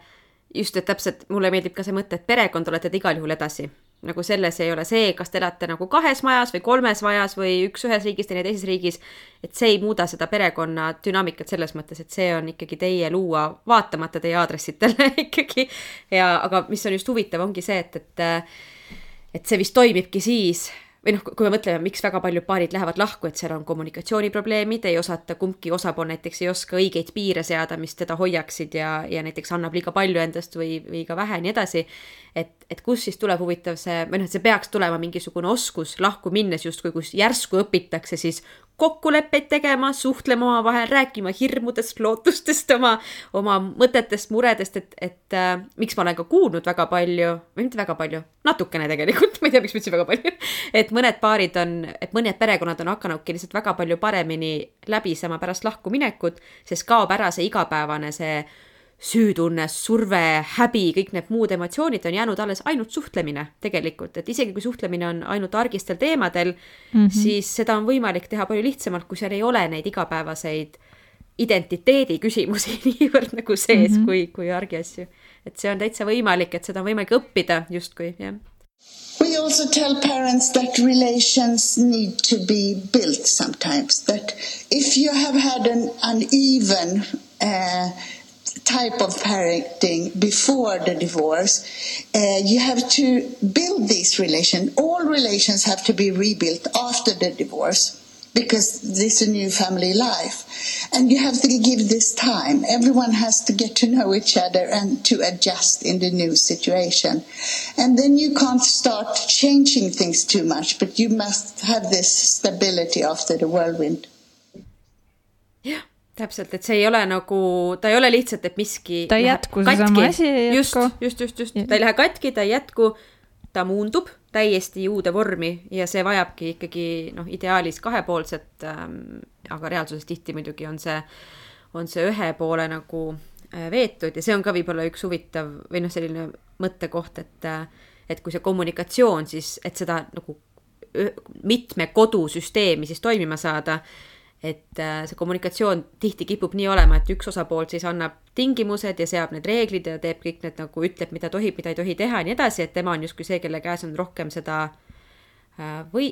Speaker 2: just, et täpselt mulle meeldib ka see mõte, et perekond olete te igal juhul edasi. Nagu selles ei ole see, kas te elate nagu kahes majas või kolmes majas või üks ühes riigis, teine teises riigis. et see ei muuda seda perekonna dünaamikat selles mõttes, et see on ikkagi teie luua, vaatamata teie aadressitele [laughs] ikkagi. ja, aga mis on just huvitav, ongi see, et, et, et see vist toimibki siis või noh, kui me mõtleme, miks väga paljud paarid lähevad lahku, et seal on kommunikatsiooniprobleemid, ei osata, kumbki osapool näiteks ei oska õigeid piire seada, mis teda hoiaksid ja, ja näiteks annab liiga palju endast või, või ka vähe ja nii edasi. et, et kust siis tuleb huvitav see, või noh, et see peaks tulema mingisugune oskus lahku minnes justkui, kus järsku õpitakse siis kokkuleppeid tegema, suhtlema omavahel, rääkima hirmudest, lootustest, oma, oma mõtetest, muredest, et, et äh, miks ma olen ka kuulnud väga palju, või mitte väga palju, natukene tegelikult, [laughs] ma ei tea, miks ma ütlesin väga palju, et mõned paarid on, et mõned perekonnad on hakanudki lihtsalt väga palju paremini läbisema pärast lahkuminekut, sest kaob ära see igapäevane see süütunne, surve, häbi, kõik need muud emotsioonid on jäänud alles ainult suhtlemine tegelikult, et isegi kui suhtlemine on ainult argistel teemadel mm, -hmm. siis seda on võimalik teha palju lihtsamalt, kui seal ei ole neid igapäevaseid identiteedi küsimusi [laughs] niivõrd nagu sees mm -hmm. kui, kui argiasju. et see on täitsa võimalik, et seda on võimalik õppida justkui, jah.
Speaker 8: We also tell parents that relations need to be built sometimes. That if you have had an uneven uh, type of parenting before the divorce, uh, you have to build these relations. All relations have to be rebuilt after the divorce because this is a new family life. And you have to give this time. Everyone has to get to know each other and to adjust in the new situation. And then you can't start changing things too much, but you must have this stability after the whirlwind.
Speaker 2: Täpselt, et see ei ole nagu, ta ei ole lihtsalt, et miski.
Speaker 1: ta ei jätku, seesama asi ei
Speaker 2: jätku. just, just, just, just, ta ei lähe katki, ta ei jätku, ta muundub täiesti uude vormi ja see vajabki ikkagi noh, ideaalis kahepoolset ähm,, aga reaalsuses tihti muidugi on see, on see ühe poole nagu äh, veetud ja see on ka võib-olla üks huvitav või noh, selline mõttekoht, et äh, et kui see kommunikatsioon siis, et seda nagu mitme kodusüsteemi siis toimima saada et äh, see kommunikatsioon tihti kipub nii olema, et üks osapool siis annab tingimused ja seab need reeglid ja teeb kõik need nagu ütleb, mida tohib, mida ei tohi teha ja nii edasi, et tema on justkui see, kelle käes on rohkem seda äh, või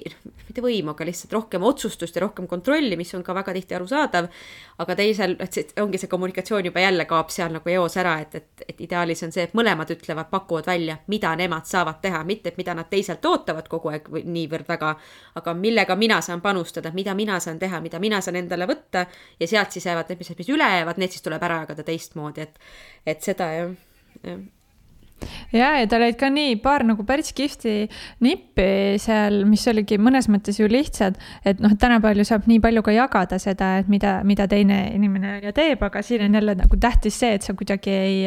Speaker 2: mitte võimu, aga lihtsalt rohkem otsustust ja rohkem kontrolli, mis on ka väga tihti arusaadav. aga teisel, et see ongi see kommunikatsioon juba jälle kaob seal nagu eos ära, et, et, et ideaalis on see, et mõlemad ütlevad, pakuvad välja, mida nemad saavad teha, mitte et mida nad teiselt ootavad kogu aeg niivõrd väga. aga millega mina saan panustada, mida mina saan teha, mida mina saan endale võtta ja sealt siis jäävad need, mis, mis üle jäävad, need siis tuleb ära jagada teistmoodi, et, et seda jah, jah
Speaker 1: ja, ja tal olid ka nii paar nagu päris kihvti nippi seal, mis oligi mõnes mõttes ju lihtsad, et noh, tänapäeval ju saab nii palju ka jagada seda, et mida, mida teine inimene teeb, aga siin on jälle nagu tähtis see, et sa kuidagi ei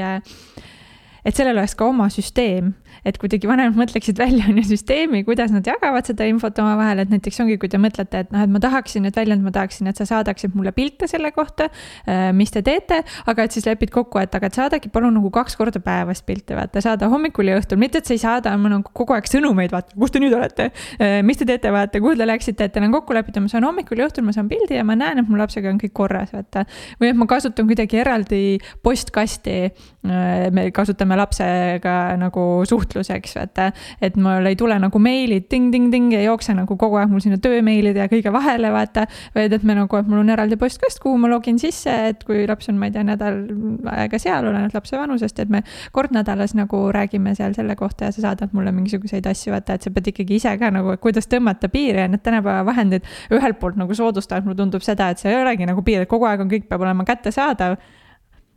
Speaker 1: et sellel oleks ka oma süsteem, et kuidagi vanemad mõtleksid välja on ju süsteemi, kuidas nad jagavad seda infot omavahel, et näiteks ongi, kui te mõtlete, et noh, et ma tahaksin, et välja, et ma tahaksin, et sa saadaksid mulle pilte selle kohta, äh, mis te teete, aga et siis lepid kokku, et aga et saadagi palun nagu kaks korda päevas pilte, vaata, saada hommikul ja õhtul, mitte et sa ei saada mul on kogu aeg sõnumeid, vaata, kus te nüüd olete, äh, mis te teete, vaata, kuhu te läksite, et teil on kokku lepitud, ma saan hommikul ja õhtul, ma saan pildi ja ma näen, et mu lapsega on kõik korras, vaata. või et ma kasutan kuidagi eraldi postkasti, äh, me kasutame lapsega nagu suhtluseks, vaata. et mul ei tule nagu meilid ting-ting-ting ei jookse nagu kogu aeg mul sinna töömeilid ja kõige vahele, vaata. vaid et me nagu, et mul on eraldi postkast, kuhu ma login sisse, et kui laps on, ma ei tea, nädal aega seal, olenevalt lapse vanusest, et me kord nädalas nagu räägime seal selle kohta ja sa saadad mulle mingisuguseid asju, vaata, et sa pead ikkagi ise ka nagu, kuidas tõmmata piiri ja need tänapäeva vahendid ühelt poolt nagu soodustavad, mulle tundub seda, et see ei olegi nagu piir, et kogu aeg on, kõik peab olema kättesaadav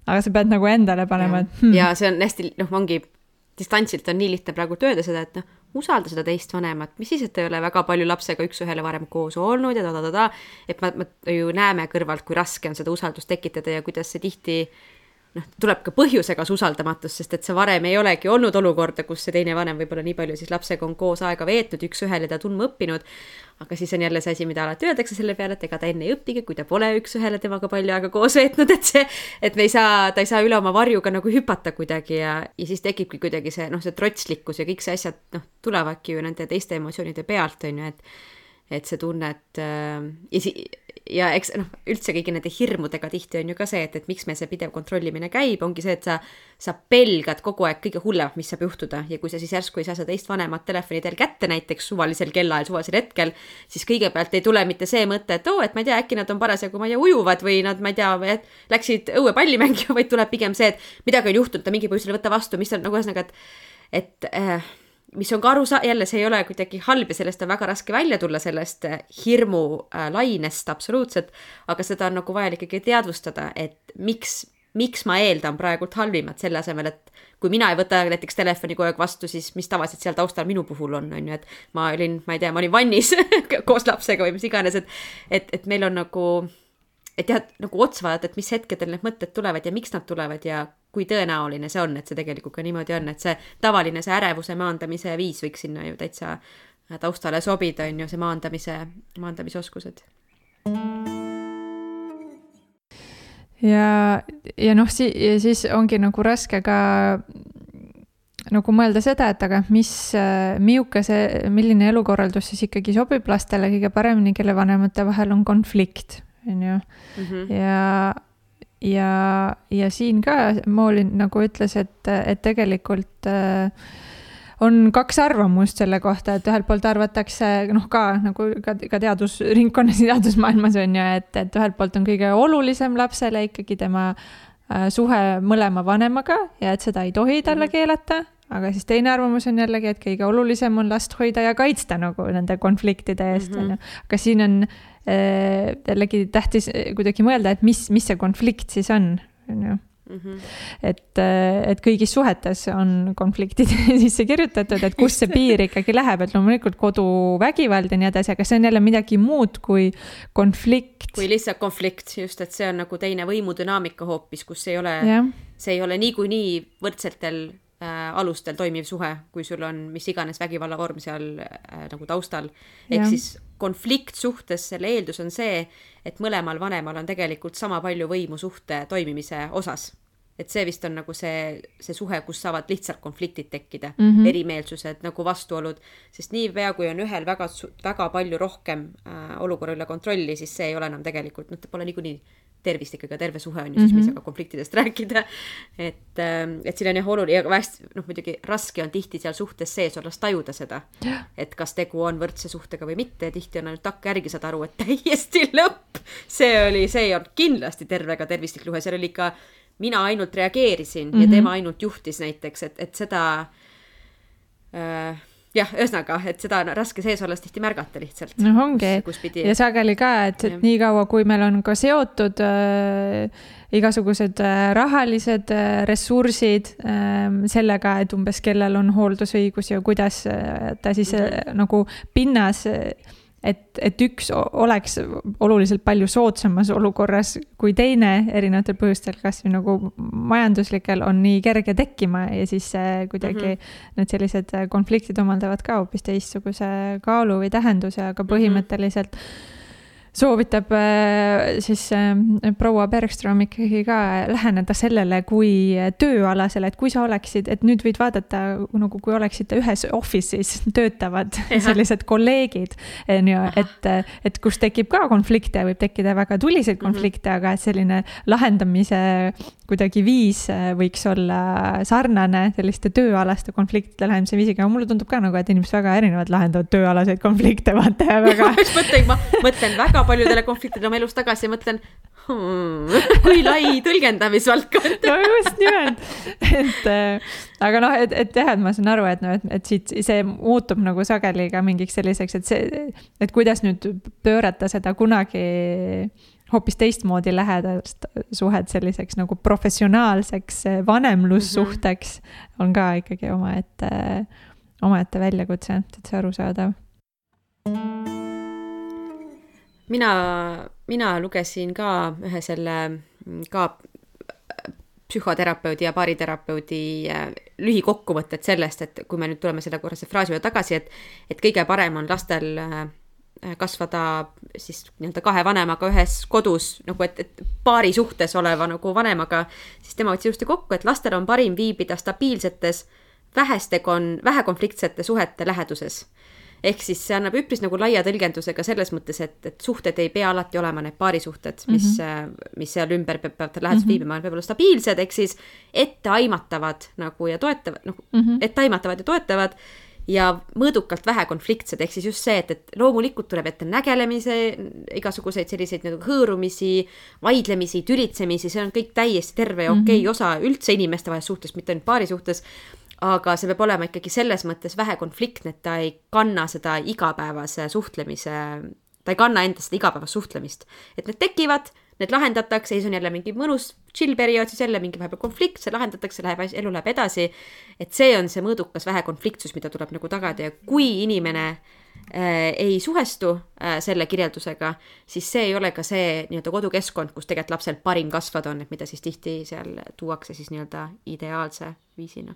Speaker 1: aga sa pead nagu endale panema,
Speaker 2: et hmm. ja see on hästi, noh, ongi distantsilt on nii lihtne praegu öelda seda, et noh, usalda seda teist vanemat, mis siis, et ei ole väga palju lapsega üks-ühele varem koos olnud ja ta-ta-ta-ta, et me, me ju näeme kõrvalt, kui raske on seda usaldust tekitada ja kuidas see tihti noh, tuleb ka põhjusega see usaldamatus, sest et see varem ei olegi olnud olukorda, kus see teine vanem võib-olla nii palju siis lapsega on koos aega veetnud, üks-ühele ta tundma õppinud. aga siis on jälle see asi, mida alati öeldakse selle peale, et ega ta enne ei õpigi, kui ta pole üks-ühele temaga palju aega koos veetnud, et see, et me ei saa, ta ei saa üle oma varjuga nagu hüpata kuidagi ja, ja siis tekibki kuidagi see noh, see trotslikkus ja kõik see asjad noh, tulevadki ju nende teiste emotsioonide pealt, on ju, et et see tunne, et äh, ja si-, ja eks noh, üldse kõigi nende hirmudega tihti on ju ka see, et, et miks meil see pidev kontrollimine käib, ongi see, et sa, sa pelgad kogu aeg kõige hullemat, mis saab juhtuda. Ja kui sa siis järsku ei saa seda teist vanemat telefoni teel kätte näiteks suvalisel kellaajal, suvalisel hetkel, siis kõigepealt ei tule mitte see mõte, et oo oh,, et ma ei tea, äkki nad on parasjagu, ma ei tea, ujuvad või nad, ma ei tea, läksid õue palli mängima, [laughs] vaid tuleb pigem see, et midagi on juhtunud, ta mingi põhjusel ei võta vastu, mis on nagu ühesõnaga, et, et äh, mis on ka aru saa-, jälle see ei ole kuidagi halb ja sellest on väga raske välja tulla, sellest äh, hirmu äh, lainest absoluutselt, aga seda on nagu vaja ikkagi teadvustada, et miks, miks ma eeldan praegult halvimat, selle asemel, et kui mina ei võta näiteks telefoni kogu aeg vastu, siis mis tavaliselt seal taustal minu puhul on, on ju, et ma olin, ma ei tea, ma olin vannis [laughs] koos lapsega või mis iganes, et et, et meil on nagu et jah, nagu otsa vaadata, et mis hetkedel need mõtted tulevad ja miks nad tulevad ja kui tõenäoline see on, et see tegelikult ka niimoodi on, et see tavaline, see ärevuse maandamise viis võiks sinna ju täitsa taustale sobida, on ju, see maandamise, maandamisoskused.
Speaker 1: ja, ja noh, si-, ja siis ongi nagu raske ka nagu mõelda seda, et aga mis, milline see, milline elukorraldus siis ikkagi sobib lastele kõige paremini, kelle vanemate vahel on konflikt on ju. Mhm. ja, ja, ja siin ka Moolin nagu ütles, et, et tegelikult äh, on kaks arvamust selle kohta, et ühelt poolt arvatakse noh, ka nagu ka, ka teadusringkonnas ja teadusmaailmas on ju, et, et ühelt poolt on kõige olulisem lapsele ikkagi tema äh, suhe mõlema vanemaga ja et seda ei tohi talle mhm. keelata, aga siis teine arvamus on jällegi, et kõige olulisem on last hoida ja kaitsta nagu nende konfliktide eest, on ju. aga siin on jällegi tähtis kuidagi mõelda, et mis, mis see konflikt siis on, on ju Mm -hmm. et, äh, et kõigis suhetes on konfliktid [laughs] sisse kirjutatud, et kus see piir ikkagi läheb, et loomulikult koduvägivald ja nii edasi, aga see on jälle midagi muud kui konflikt.
Speaker 2: kui lihtsalt konflikt, just, et see on nagu teine võimudünaamika hoopis, kus ei ole, see ei ole niikuinii võrdsetel äh, alustel toimiv suhe, kui sul on mis iganes vägivallavorm seal äh, nagu taustal. ehk siis konflikt suhtes, selle eeldus on see, et mõlemal vanemal on tegelikult sama palju võimu suhte toimimise osas. et see vist on nagu see, see suhe, kus saavad lihtsalt konfliktid tekkida mm, -hmm. erimeelsused nagu vastuolud, sest niipea, kui on ühel väga, väga palju rohkem äh, olukorra üle kontrolli, siis see ei ole enam tegelikult, noh, ta pole niikuinii tervist ikkagi, terve suhe on ju, siis mm -hmm. ei mhm. ka konfliktidest [laughs] rääkida. et, ähm, et siin on jah oluline ja hästi, noh muidugi raske on tihti seal suhtes sees olles tajuda seda, et kas tegu on võrdse suhtega või mitte ja tihti on ainult takkajärgi saad aru, et [laughs] täiesti lõpp. see oli, see ei olnud kindlasti terve ega tervislik suhe, seal oli ikka, mina ainult reageerisin mm -hmm. ja mhm. tema ainult juhtis näiteks, et, et seda äh, jah, ühesõnaga, et seda on raske sees olles tihti märgata lihtsalt.
Speaker 1: noh, ongi. ja sageli ka, et, et niikaua, kui meil on ka seotud äh, igasugused äh, rahalised äh, ressursid äh, sellega, et umbes kellel on hooldusõigus ja kuidas äh, ta siis mm -hmm. nagu pinnas äh, et, et üks oleks oluliselt palju soodsamas olukorras kui teine erinevatel põhjustel, kas või nagu majanduslikel on nii kerge tekkima ja siis kuidagi mm -hmm. need sellised konfliktid omandavad ka hoopis teistsuguse kaalu või tähenduse, aga põhimõtteliselt mm -hmm soovitab äh, siis äh, proua Bergström ikkagi ka läheneda sellele kui tööalasele, et kui sa oleksid, et nüüd võid vaadata nagu, kui oleksite ühes office'is töötavad sellised kolleegid, on ju, et, et kus tekib ka konflikte, võib tekkida väga tuliseid mhm. konflikte mm, -hmm. aga et selline lahendamise kuidagi viis võiks olla sarnane selliste tööalaste konfliktide lahendamise viisiga, mulle tundub ka nagu, et inimesed väga erinevalt lahendavad tööalaseid konflikte, vaata ja [laughs] väga.
Speaker 2: ma mõtlen väga väga paljudele konfliktidele oma elus tagasi ja mõtlen hmm,, kui lai tõlgendamisvaldkond.
Speaker 1: No just nimelt, et äh, aga noh, et, et jah, et ma saan aru, et noh, et, et siit see muutub nagu sageli ka mingiks selliseks, et see, et kuidas nüüd pöörata seda kunagi hoopis teistmoodi lähedast suhet selliseks nagu professionaalseks vanemlussuhteks mm -hmm. on ka ikkagi omaette, omaette väljakutse, et see arusaadav
Speaker 2: mina, mina lugesin ka ühe selle ka psühhoterapeudi ja baariterapeudi äh, lühikokkuvõtted sellest, et kui me nüüd tuleme selle korrase fraasi juurde tagasi, et, et kõige parem on lastel äh, kasvada siis nii-öelda kahe vanemaga ühes kodus nagu, et, et paari suhtes oleva nagu vanemaga, siis tema võttis ilusti kokku, et lastel on parim viibida stabiilsetes, väheste kon-, vähekonfliktsete suhete läheduses ehk siis see annab üpris nagu laia tõlgendusega selles mõttes, et, et suhted ei pea alati olema need paarisuhted, mis mm, -hmm. mis seal ümber peab, peavad lähedased mm -hmm. viibima, peavad olema stabiilsed, ehk siis etteaimatavad nagu ja toetavad, noh mm -hmm., etteaimatavad ja toetavad ja mõõdukalt vähe konfliktsed, ehk siis just see, et, et loomulikult tuleb ette nägelemise, igasuguseid selliseid nagu hõõrumisi, vaidlemisi, tülitsemisi, see on kõik täiesti terve ja okei okay mm -hmm. osa üldse inimestevahelises suhtes, mitte ainult paari suhtes aga see peab olema ikkagi selles mõttes vähe konfliktne, et ta ei kanna seda igapäevase suhtlemise, ta ei kanna endas seda igapäevast suhtlemist. et need tekivad, need lahendatakse, siis on jälle mingi mõnus chill periood, siis jälle mingi vahepeal konflikt, see lahendatakse, läheb, elu läheb edasi. et see on see mõõdukas vähe konfliktsus, mida tuleb nagu tagada ja kui inimene Äh, ei suhestu äh, selle kirjeldusega, siis see ei ole ka see nii-öelda kodukeskkond, kus tegelikult lapsel parim kasvada on, et mida siis tihti seal tuuakse siis nii-öelda ideaalse viisina.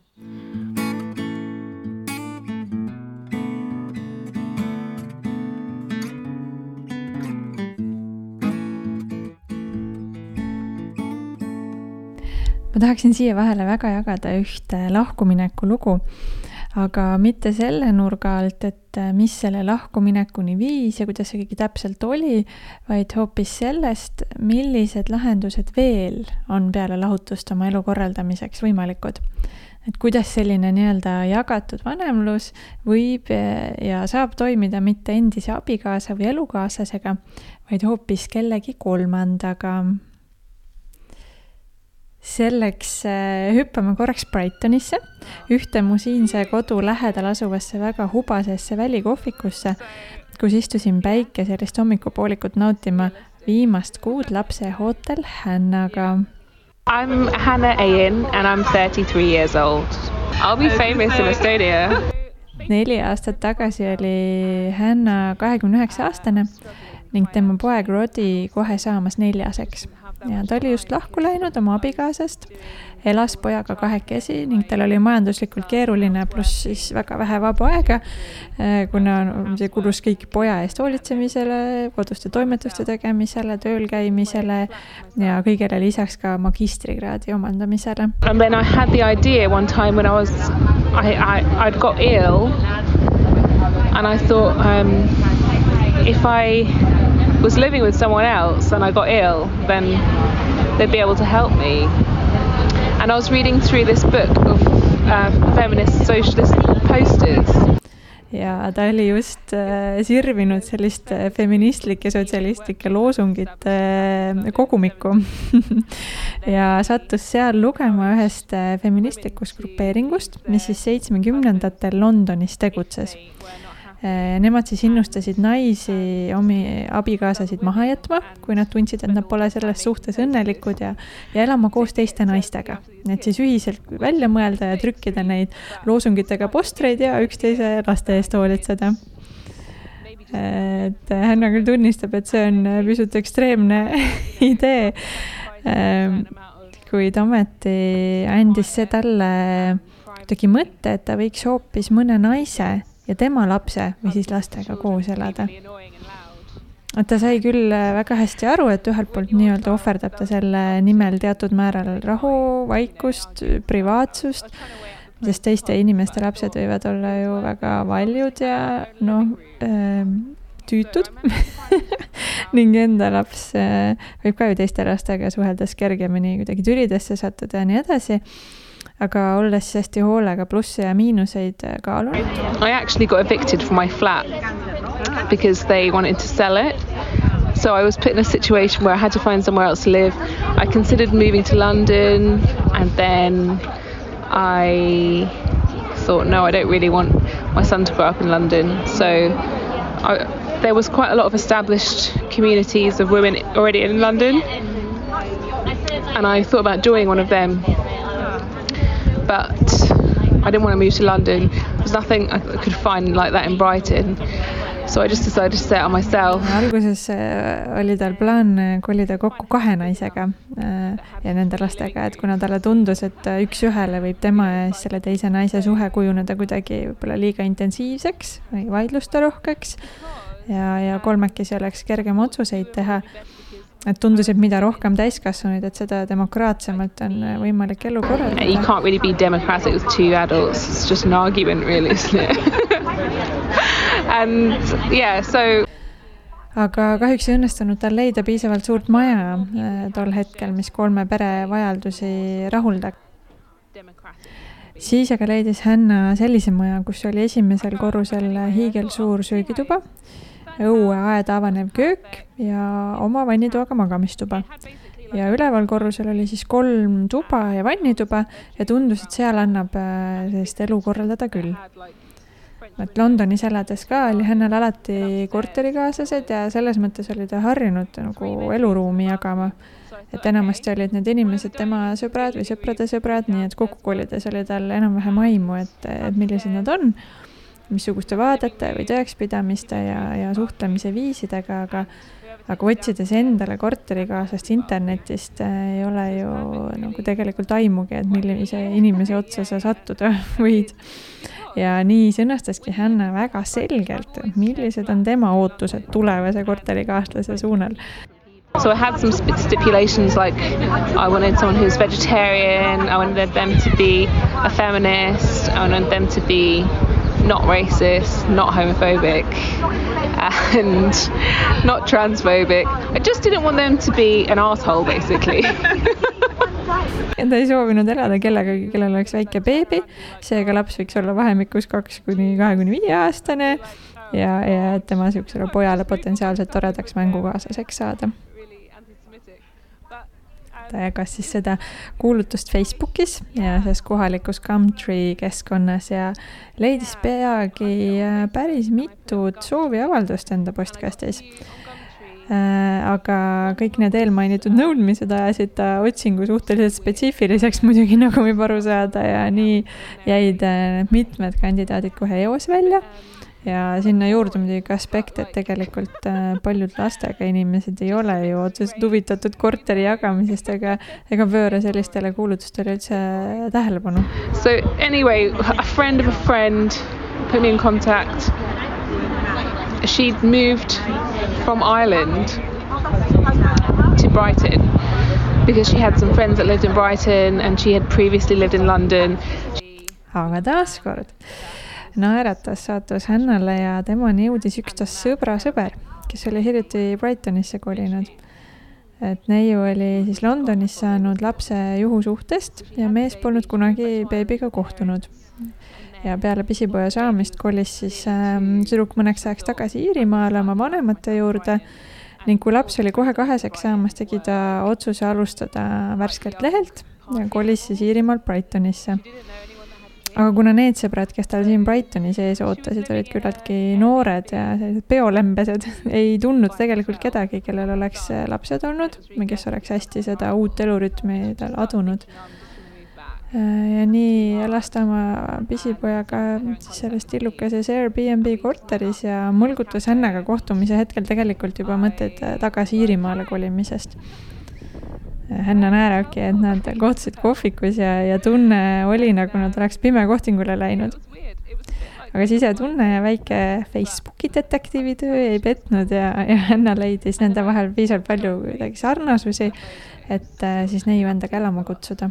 Speaker 1: ma tahaksin siia vahele väga jagada ühte lahkumineku lugu aga mitte selle nurga alt, et äh, mis selle lahkuminekuni viis ja kuidas see kõik täpselt oli, vaid hoopis sellest, millised lahendused veel on peale lahutust oma elu korraldamiseks võimalikud. et kuidas selline nii-öelda jagatud vanemlus võib äh, ja saab toimida mitte endise abikaasa või elukaaslasega, vaid hoopis kellegi kolmandaga selleks äh, hüppame korraks Brightonisse, ühte mu siinse kodu lähedal asuvasse väga hubasesse välikohvikusse, kus istusin päikeselist hommikupoolikut nautima viimast kuud lapse Hotel Hannaga.
Speaker 9: I am Hannah Ayin and I am thirty three years old. I will be famous in Estonia.
Speaker 1: neli aastat tagasi oli Hanna kahekümne üheksa aastane ning tema poeg Rodi kohe saamas neljaseks ja ta oli just lahku läinud oma abikaasast, elas pojaga kahekesi ning tal oli majanduslikult keeruline, pluss siis väga vähe vaba aega, eh, kuna see kulus kõik poja eest hoolitsemisele, koduste toimetuste tegemisele, tööl käimisele ja kõigele lisaks ka magistrikraadi omandamisele.
Speaker 9: And then I had the idea one time when I was, I, I, I'd got ill and I thought um, if I was living with someone else and I got ill, then they'd be able to help me. And I was reading through this book of uh, feminist socialist posters.
Speaker 1: ja ta oli just äh, sirvinud sellist äh, feministlike sotsialistlike loosungite äh, kogumikku [laughs] ja sattus seal lugema ühest äh, feministlikust grupeeringust, mis siis seitsmekümnendatel Londonis tegutses nemad siis innustasid naisi omi abikaasasid maha jätma, kui nad tundsid, et nad pole selles suhtes õnnelikud ja, ja elama koos teiste naistega. et siis ühiselt välja mõelda ja trükkida neid loosungitega postreid ja üksteise laste eest hoolitseda. et Hanna küll tunnistab, et see on pisut ekstreemne [laughs] idee. Ähm, kuid ometi andis see talle kuidagi mõtte, et ta võiks hoopis mõne naise ja tema lapse või siis lastega koos elada. et ta sai küll äh, väga hästi aru, et ühelt poolt nii-öelda ohverdab ta selle nimel teatud määral rahu, vaikust, privaatsust, sest teiste inimeste lapsed võivad olla ju väga valjud ja noh äh,, tüütud [laughs] ning enda laps äh, võib ka ju teiste lastega suheldes kergemini kuidagi tülidesse sattuda ja nii edasi aga olles hästi hoolega plusse ja miinuseid äh, kaalunud.
Speaker 9: I actually got evicted from my flat because they wanted to sell it. So I was put in a situation where I had to find somewhere else to live. I considered moving to London and then I thought, no, I don't really want my son to grow up in London. So I, there was quite a lot of established communities of women already in London. And I thought about joining one of them but I didn't want to move to London. There's nothing I could find like that in Brighton. So I just decided to set on myself.
Speaker 1: alguses äh, oli tal plaan äh, kolida kokku kahe naisega äh, ja nende lastega, et kuna talle tundus, et üks-ühele võib tema ja siis selle teise naise suhe kujuneda kuidagi võib-olla liiga intensiivseks või vaidlusterohkeks ja, ja kolmekesi oleks kergem otsuseid teha et tundus, et mida rohkem täiskasvanuid, et seda demokraatsemalt on äh, võimalik elu korraldada.
Speaker 9: You can't really be democratic with two adults, it's just an argument really, isn't it [laughs] And yeah, so
Speaker 1: aga kahjuks ei õnnestunud tal leida piisavalt suurt maja äh, tol hetkel, mis kolme pere vajadusi rahuldaks. siis aga leidis Hanna sellise maja, kus oli esimesel korrusel hiigelsuur söögituba õueaed avanev köök ja oma vannitoaga magamistuba. ja üleval korrusel oli siis kolm tuba ja vannituba ja tundus, et seal annab äh, sellist elu korraldada küll. et Londonis elades ka oli Hannal alati korterikaaslased ja selles mõttes oli ta harjunud nagu eluruumi jagama et enamasti olid need inimesed tema sõbrad või sõprade sõbrad, nii et kokku kolides oli tal enam-vähem aimu, et, et millised nad on missuguste vaadete või tõekspidamiste ja, ja suhtlemise viisidega, aga aga otsides endale korterikaaslast internetist äh, ei ole ju nagu tegelikult aimugi, et millise inimese otsa sa sattuda [laughs] võid. ja nii sõnastaski Hanna väga selgelt, millised on tema ootused tulevase korterikaaslase suunal
Speaker 9: So I had some stipulations like I wanted someone who's vegetarian, I wanted them to be a feminist. I wanted them to be not racist, not homophobic, and not transphobic. I just didn't want them to be an asshole, basically. [laughs]
Speaker 1: ta ei soovinud elada kellegagi, kellel oleks väike beebi, seega laps võiks olla vahemikus kaks kuni kahekümne viie aastane ja, ja tema niisugusele pojale potentsiaalselt toredaks mängukaaslaseks saada ta jagas siis seda kuulutust Facebookis ja selles kohalikus Gumtree keskkonnas ja leidis peagi äh, päris mitut sooviavaldust enda postkastis. Äh, aga kõik need eelmainitud nõudmised ajasid ta otsingu suhteliselt spetsiifiliseks muidugi, nagu võib aru saada ja nii jäid äh, mitmed kandidaadid kohe eos välja ja sinna juurde muidugi aspekt, et tegelikult äh, paljud lastega inimesed ei ole ju otseselt huvitatud korteri jagamisest ega, ega pööra sellistele kuulutustele üldse tähelepanu.
Speaker 9: So anyway, a friend of a friend put me in contact. She'd moved from Ireland to Brighton because she had some friends that lived in Brighton and she had previously lived in London.
Speaker 1: aga taaskord naeratas saatus Hannale ja temani jõudis üks tast sõbra sõber, kes oli hiljuti Brightonisse kolinud. et neiu oli siis Londonis saanud lapse juhusuhtest ja mees polnud kunagi beebiga kohtunud. ja peale pisipoja saamist kolis siis äh, tüdruk mõneks ajaks tagasi Iirimaale oma vanemate juurde ning kui laps oli kohe kaheseks saamas, tegi ta otsuse alustada värskelt lehelt ja kolis siis Iirimaalt Brightonisse aga kuna need sõbrad, kes tal siin Brightonis ees ootasid, olid küllaltki noored ja sellised peolembesed, [laughs] ei tundnud tegelikult kedagi, kellel oleks lapsed olnud või kes oleks hästi seda uut elurütmi tal adunud. ja nii elas ta oma pisipojaga siis selles tillukeses Airbnb korteris ja mõlgutas Hännaga kohtumise hetkel tegelikult juba mõtteid tagasi Iirimaale kolimisest Hanna Nääraki, et nad kohtusid kohvikus ja, ja tunne oli, nagu nad oleks pimekohtingule läinud. aga sisetunne ja väike Facebooki detektiivitöö ei petnud ja, ja Hanna leidis nende vahel piisavalt palju kuidagi sarnasusi, et äh, siis neiu endaga elama kutsuda.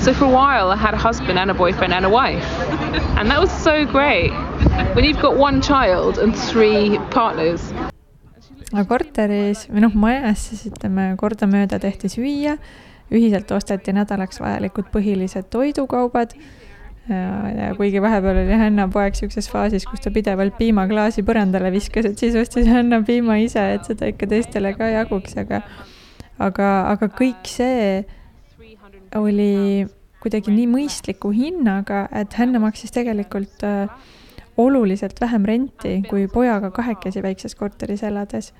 Speaker 9: So for a while I had a husband and a boyfriend and a wife. And that was so great. When you've got one child and three partners
Speaker 1: korteris või noh, majas siis ütleme kordamööda tehti süüa, ühiselt osteti nädalaks vajalikud põhilised toidukaubad. ja kuigi vahepeal oli Hanna poeg siukses faasis, kus ta pidevalt piimaklaasi põrandale viskas, et siis ostis Hanna piima ise, et seda ikka teistele ka jaguks, aga, aga, aga kõik see oli kuidagi nii mõistliku hinnaga, et Hanna maksis tegelikult äh, oluliselt vähem renti kui pojaga kahekesi väikses korteris elades.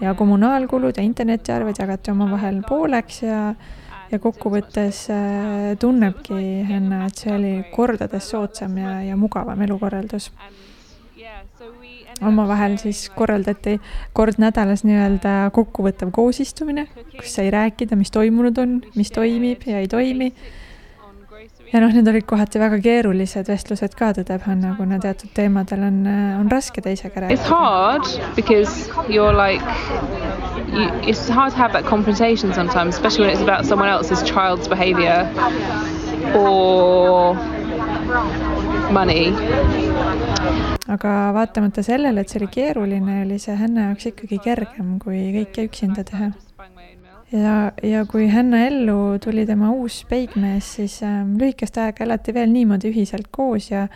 Speaker 1: ja kommunaalkulud ja internetiarved jagati omavahel pooleks ja, ja kokkuvõttes äh, tunnebki Henna, et see oli kordades soodsam ja, ja mugavam elukorraldus omavahel siis korraldati kord nädalas nii-öelda kokkuvõttev koosistumine, kus sai rääkida, mis toimunud on, mis toimib ja ei toimi ja noh, need olid kohati väga keerulised vestlused ka, tõdeb Hanna, kuna teatud teemadel on, on raske teisega rääkida.
Speaker 9: It's hard because you are like you, it's hard to have that confrontation sometimes, especially when it's about someone else's child's behavior or money.
Speaker 1: aga vaatamata sellele, et see oli keeruline, oli see Hanna jaoks ikkagi kergem, kui kõike üksinda teha ja, ja kui Hanna ellu tuli tema uus peigmees, siis äh, lühikest aega elati veel niimoodi ühiselt koos ja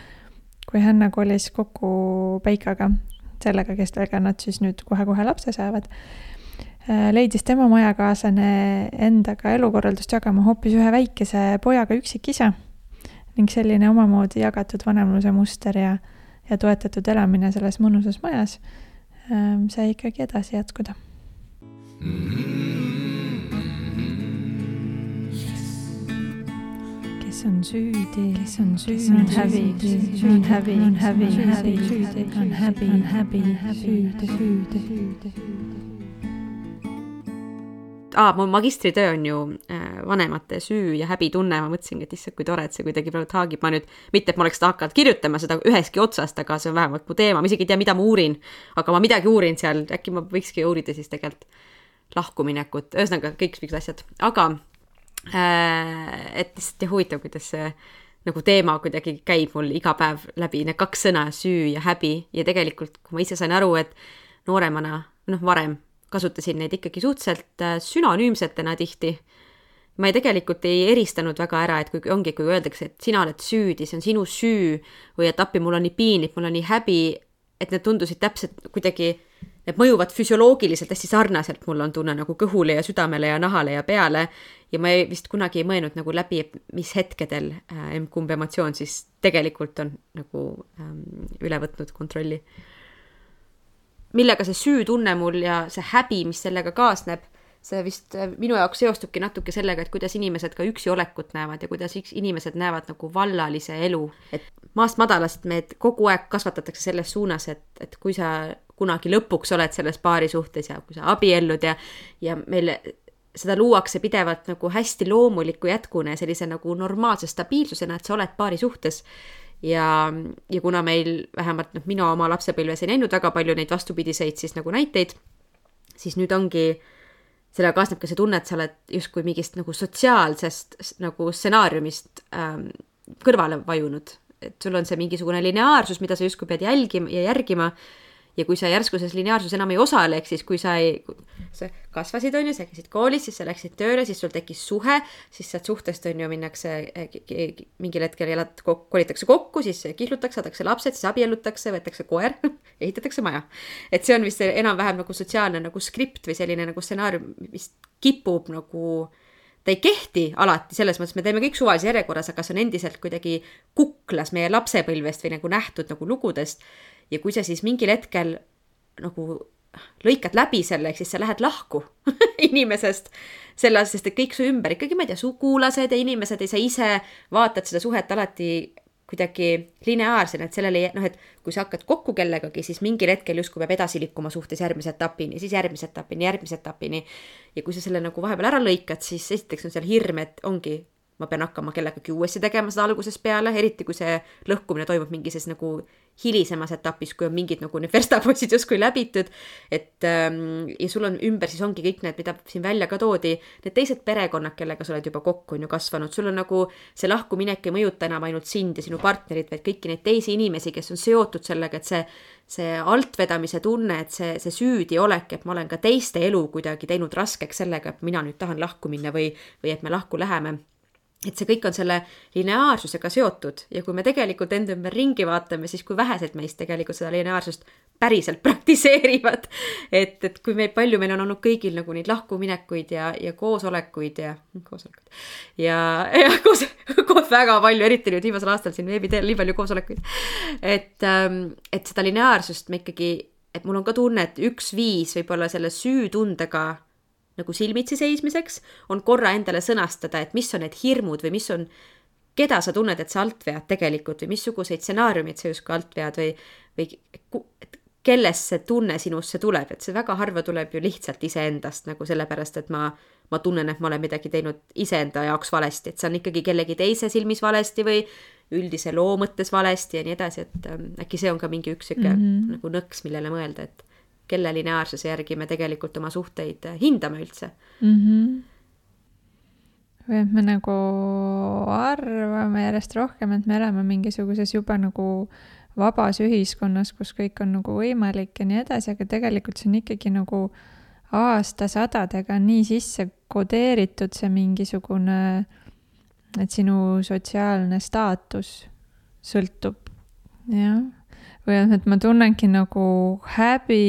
Speaker 1: kui Hanna kolis kokku Peikaga, sellega, kellega nad siis nüüd kohe-kohe lapse saavad äh,, leidis tema majakaaslane endaga elukorraldust jagama hoopis ühe väikese pojaga üksikisa ning selline omamoodi jagatud vanemluse muster ja, ja toetatud elamine selles mõnusas majas äh, sai ikkagi edasi jätkuda mm. -hmm. On süüdi, kes on süüdi, häbi, on häbi, häbi, süüdi, on häbi, süüdi, süüdi, süüdi.
Speaker 2: aa, mu magistritöö on ju äh, vanemate süü ja häbitunne, ma mõtlesingi, et issand, kui tore, et see kuidagi praegu haagib, ma nüüd, mitte et ma oleks hakanud kirjutama seda ühestki otsast, aga see on vähemalt mu teema, ma isegi ei tea, mida ma uurin, aga ma midagi uurin seal, äkki ma võikski uurida siis tegelikult lahkuminekut, ühesõnaga kõik siuksed asjad, aga äh, et lihtsalt jah, huvitav, kuidas see nagu teema kuidagi käib mul iga päev läbi, need kaks sõna, süü ja häbi ja tegelikult, kui ma ise sain aru, et nooremana, noh, varem kasutasin neid ikkagi suhteliselt äh, sünonüümsetena tihti. ma ei, tegelikult ei eristanud väga ära, et kui ongi, kui öeldakse, et sina oled süüdi, see on sinu süü või et appi, mul on nii piinlik, mul on nii häbi, et need tundusid täpselt kuidagi, need mõjuvad füsioloogiliselt hästi sarnaselt, mul on tunne nagu kõhule ja südamele ja nahale ja peale. ja ma ei, vist kunagi ei mõelnud nagu läbi, et mis hetkedel äh, kumb emotsioon siis tegelikult on nagu ähm, üle võtnud kontrolli millega see süütunne mul ja see häbi, mis sellega kaasneb, see vist äh, minu jaoks seostubki natuke sellega, et kuidas inimesed ka üksi olekut näevad ja kuidas inimesed näevad nagu vallalise elu. et maast madalast meid kogu aeg kasvatatakse selles suunas, et, et kui sa kunagi lõpuks oled selles paari suhtes ja kui sa abiellud ja, ja meil seda luuakse pidevalt nagu hästi loomuliku jätkuna ja sellise nagu normaalse stabiilsusena, et sa oled paari suhtes ja, ja kuna meil vähemalt noh, mina oma lapsepõlves ei näinud väga palju neid vastupidiseid siis nagu näiteid, siis nüüd ongi, sellega kaasneb ka see tunne, et sa oled justkui mingist nagu sotsiaalsest nagu stsenaariumist ähm, kõrvale vajunud. et sul on see mingisugune lineaarsus, mida sa justkui pead jälgima ja järgima ja kui sa järsku selles lineaarsuses enam ei osale, ehk siis kui sa ei, sa kasvasid, on ju, sa käisid koolis, siis sa läksid tööle, siis sul tekkis suhe, siis sealt suhtest on ju minnakse mingil hetkel elad, kolitakse kokku, siis kihlutakse, saadakse lapsed, siis abiellutakse, võetakse koer [laughs] ehitatakse maja. et see on vist enam-vähem nagu sotsiaalne nagu skript või selline nagu stsenaarium, mis kipub nagu ta ei kehti alati, selles mõttes me teeme kõik suvalises järjekorras, aga see on endiselt kuidagi kuklas meie lapsepõlvest või nagu nähtud nagu lugudest ja kui sa siis mingil hetkel nagu lõikad läbi selle, ehk siis sa lähed lahku [laughs] inimesest, selle, sest et kõik su ümber ikkagi, ma ei tea, sugulased ja inimesed ja sa ise vaatad seda suhet alati kuidagi lineaarsena, et sellele, noh, et kui sa hakkad kokku kellegagi, siis mingil hetkel justkui peab edasi liikuma suhtes järgmise etapini, siis järgmise etapini, järgmise etapini. ja kui sa selle nagu vahepeal ära lõikad, siis esiteks on seal hirm, et ongi, ma pean hakkama kellegagi uuesti tegema seda algusest peale, eriti kui see lõhkumine toimub mingi sellises nagu hilisemas etapis, kui on mingid nagu need verstapostid justkui läbitud. et ähm, ja sul on ümber siis ongi kõik need, mida siin välja ka toodi, need teised perekonnad, kellega sa oled juba kokku on ju kasvanud, sul on nagu see lahkuminek ei mõjuta enam ainult sind ja sinu partnerit, vaid kõiki neid teisi inimesi, kes on seotud sellega, et see see altvedamise tunne, et see, see süüdiolek, et ma olen ka teiste elu kuidagi teinud raskeks sellega, et mina nüüd tahan lahku minna või, või et me lahku läheme et see kõik on selle lineaarsusega seotud ja kui me tegelikult enda ümber ringi vaatame, siis kui vähesed meist tegelikult seda lineaarsust päriselt [laughs] praktiseerivad. et, et kui meil, palju meil on olnud kõigil nagu neid lahkuminekuid ja, ja koosolekuid ja, koosolekuid ja, [laughs] ja koos, koos väga palju, eriti nüüd viimasel aastal siin veebi teel nii palju koosolekuid. et, ähm, et seda lineaarsust me ikkagi, et mul on ka tunne, et üks viis võib-olla selle süütundega nagu silmitsi seismiseks, on korra endale sõnastada, et mis on need hirmud või mis on, keda sa tunned, et sa alt vead tegelikult või missuguseid stsenaariumeid sa justkui alt vead või, või kellest see tunne sinusse tuleb, et see väga harva tuleb ju lihtsalt iseendast nagu sellepärast, et ma, ma tunnen, et ma olen midagi teinud iseenda jaoks valesti, et see on ikkagi kellegi teise silmis valesti või üldise loo mõttes valesti ja nii edasi, et ähm, äkki see on ka mingi üks sihuke mm -hmm. nagu nõks, millele mõelda, et kelle lineaarsuse järgi me tegelikult oma suhteid hindame üldse
Speaker 1: mm. -hmm. või et me nagu arvame järjest rohkem, et me elame mingisuguses juba nagu vabas ühiskonnas, kus kõik on nagu võimalik ja nii edasi, aga tegelikult see on ikkagi nagu aastasadadega nii sisse kodeeritud see mingisugune, et sinu sotsiaalne staatus sõltub, jah või et ma tunnengi nagu häbi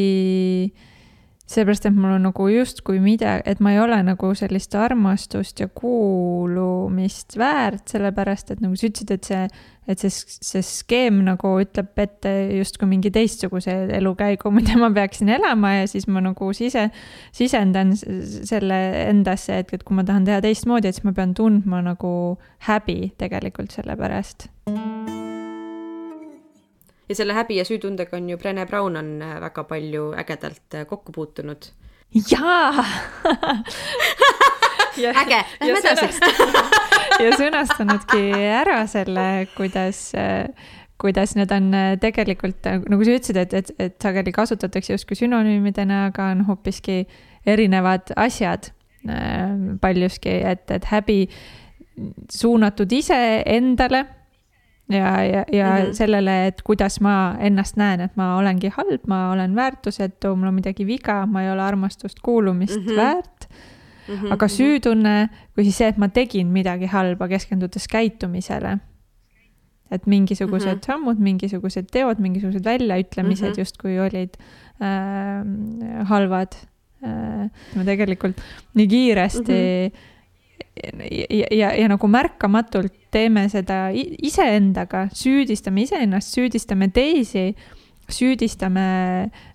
Speaker 1: seepärast, et mul on nagu justkui midagi, et ma ei ole nagu sellist armastust ja kuulumist väärt, sellepärast et nagu sa ütlesid, et see, et see, see skeem nagu ütleb ette justkui mingi teistsuguse elukäigu, mida ma peaksin elama ja siis ma nagu sise, sisendan selle endasse, et, et kui ma tahan teha teistmoodi, et siis ma pean tundma nagu häbi tegelikult selle pärast
Speaker 2: ja selle häbi ja süütundega on ju Brene Brown on äh, väga palju ägedalt äh, kokku puutunud.
Speaker 1: jaa [laughs]
Speaker 2: äge, lähme edasi. [laughs]
Speaker 1: ja sõnastanudki ära selle, kuidas äh, kuidas need on tegelikult, nagu sa ütlesid, et, et, et sageli kasutatakse justkui sünonüümidena, aga on hoopiski erinevad asjad. paljuski, et, et häbi suunatud iseendale ja, ja, ja mm -hmm. sellele, et kuidas ma ennast näen, et ma olengi halb, ma olen väärtusetu, mul on midagi viga, ma ei ole armastust, kuulumist mm -hmm. väärt mm. -hmm. aga süütunne kui siis see, et ma tegin midagi halba, keskendudes käitumisele et mingisugused mm -hmm. sammud, mingisugused teod, mingisugused väljaütlemised mm -hmm. justkui olid äh, halvad äh,. me tegelikult nii kiiresti mm -hmm. Ja, ja, ja nagu märkamatult teeme seda iseendaga, süüdistame iseennast, süüdistame teisi, süüdistame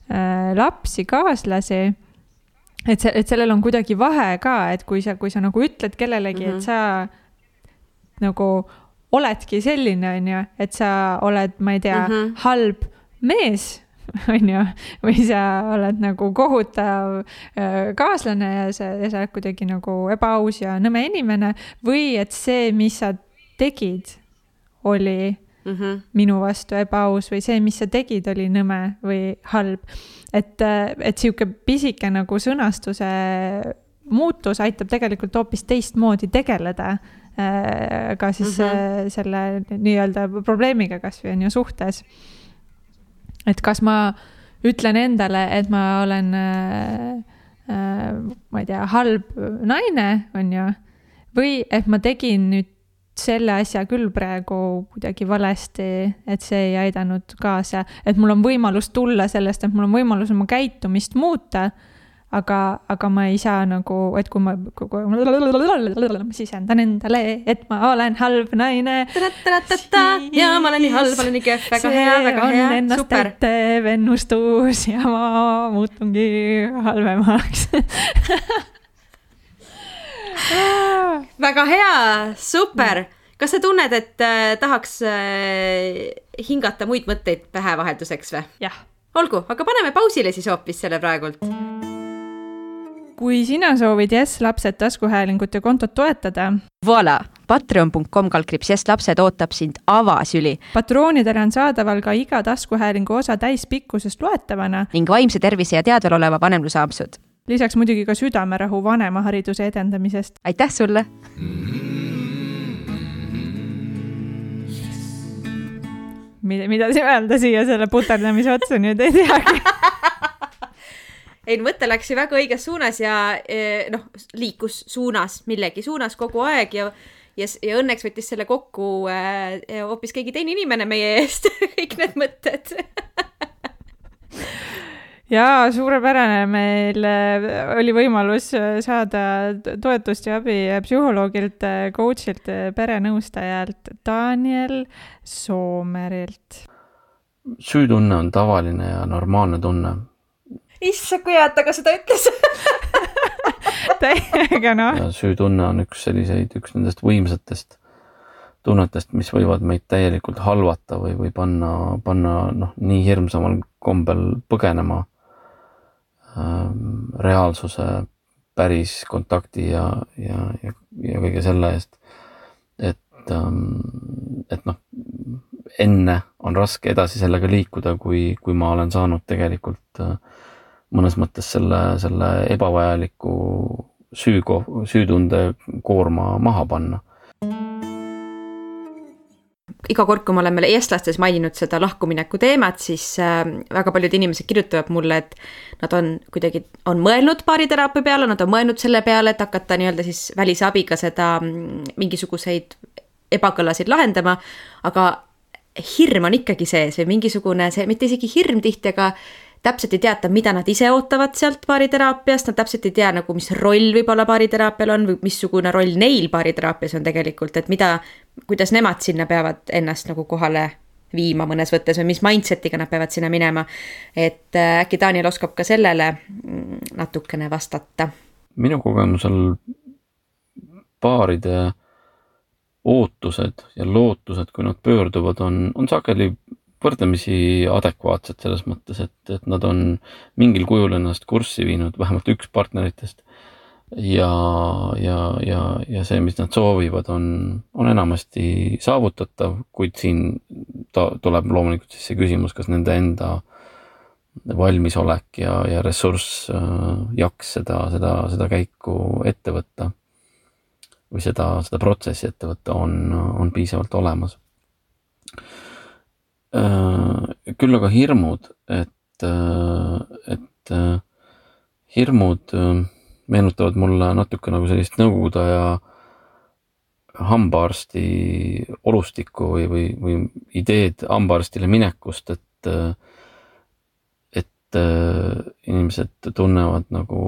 Speaker 1: äh, lapsi, kaaslasi et see, et sellel on kuidagi vahe ka, et kui sa, kui sa nagu ütled kellelegi mm, -hmm. et mhm. sa nagu oledki selline, on ju, et sa oled, ma ei tea mm, -hmm. halb mees, [laughs] on ju, või sa oled nagu kohutav kaaslane ja sa, ja sa oled kuidagi nagu ebaaus ja nõme inimene või et see, mis sa tegid, oli mm -hmm. minu vastu ebaaus või see, mis sa tegid, oli nõme või halb. et, et sihuke pisike nagu sõnastuse muutus aitab tegelikult hoopis teistmoodi tegeleda ka siis mm -hmm. selle nii-öelda probleemiga kasvõi on ju suhtes. Et kas ma ütlen endale, et ma olen äh, äh, ma ei tea, halb naine, on ju, või et ma tegin nüüd selle asja küll praegu kuidagi valesti, et see ei aidanud kaasa, et mul on võimalus tulla sellest, et mul on võimalus oma käitumist muuta aga, aga ma ei saa nagu, et kui ma, kui ma sisendan endale, et ma olen halb naine.
Speaker 2: ja ma olen nii halb, olen nii kehv, väga hea, väga hea, super.
Speaker 1: ennustus ja ma muutungi halvemaks [laughs]
Speaker 2: väga hea, super kas sa tunned, et äh, tahaks äh, hingata muid mõtteid pähe vahelduseks või?
Speaker 1: jah.
Speaker 2: olgu, aga paneme pausile siis hoopis selle praegult
Speaker 1: kui sina soovid Jess lapsed taskuhäälingut ja kontot toetada.
Speaker 3: Voila, patreon.com kaldkriips Jess lapsed ootab sind avasüli.
Speaker 1: patroonidele on saadaval ka iga taskuhäälingu osa täispikkusest loetavana.
Speaker 3: ning vaimse tervise ja teadvel oleva vanemluse ampsud.
Speaker 1: lisaks muidugi ka südamerahu vanemahariduse edendamisest.
Speaker 3: aitäh sulle!
Speaker 1: mida, mida öelda siia selle puterdamise otsa nüüd ei teagi [laughs]
Speaker 2: ei, mõte läks ju väga õiges suunas ja e, noh, liikus suunas, millegi suunas kogu aeg ja ja, ja õnneks võttis selle kokku äh, hoopis keegi teine inimene meie eest [laughs] kõik need mõtted.
Speaker 1: Jaa, suurepärane, meil oli võimalus saada toetust ja abi psühholoogilt, coach'ilt, perenõustajalt Daniel Soomerilt.
Speaker 10: süütunne on tavaline ja normaalne tunne
Speaker 2: issand, kui hea, et ta ka seda ütles [laughs]
Speaker 1: täiega noh.
Speaker 10: süütunne on üks selliseid, üks nendest võimsatest tunnetest, mis võivad meid täielikult halvata või, või panna, panna noh, nii hirmsamal kombel põgenema ähm, reaalsuse, päris kontakti ja, ja, ja, ja kõige selle eest. et ähm,, et noh, enne on raske edasi sellega liikuda, kui, kui ma olen saanud tegelikult äh, mõnes mõttes selle, selle ebavajaliku süü, süütunde koorma maha panna.
Speaker 2: Iga kord, kui me oleme eestlastes maininud seda lahkumineku teemat, siis äh, väga paljud inimesed kirjutavad mulle, et nad on kuidagi, on mõelnud baariteraapia peale, nad on mõelnud selle peale, et hakata nii-öelda siis välise abiga seda mm, mingisuguseid ebakõlasid lahendama, aga hirm on ikkagi sees või mingisugune see, mitte isegi hirm tihti, aga täpselt ei teata, mida nad ise ootavad sealt baariteraapiast, nad täpselt ei tea nagu, mis roll võib-olla baariteraapial on või missugune roll neil baariteraapias on tegelikult, et mida, kuidas nemad sinna peavad ennast nagu kohale viima mõnes võttes või mis mindset'iga nad peavad sinna minema. et äh, äkki Daniel oskab ka sellele mm, natukene vastata.
Speaker 10: minu kogemusel paaride ootused ja lootused, kui nad pöörduvad, on, on sageli võrdlemisi adekvaatsed selles mõttes, et, et nad on mingil kujul ennast kurssi viinud, vähemalt üks partneritest. ja, ja, ja, ja see, mis nad soovivad, on, on enamasti saavutatav, kuid siin ta, tuleb loomulikult siis see küsimus, kas nende enda valmisolek ja, ja ressurss, jaks seda, seda, seda käiku ette võtta või seda, seda protsessi ette võtta on, on piisavalt olemas. Küll aga hirmud, et, et hirmud meenutavad mulle natuke nagu sellist nõukogude aja hambaarsti olustikku või, või, või ideed hambaarstile minekust, et, et inimesed tunnevad nagu,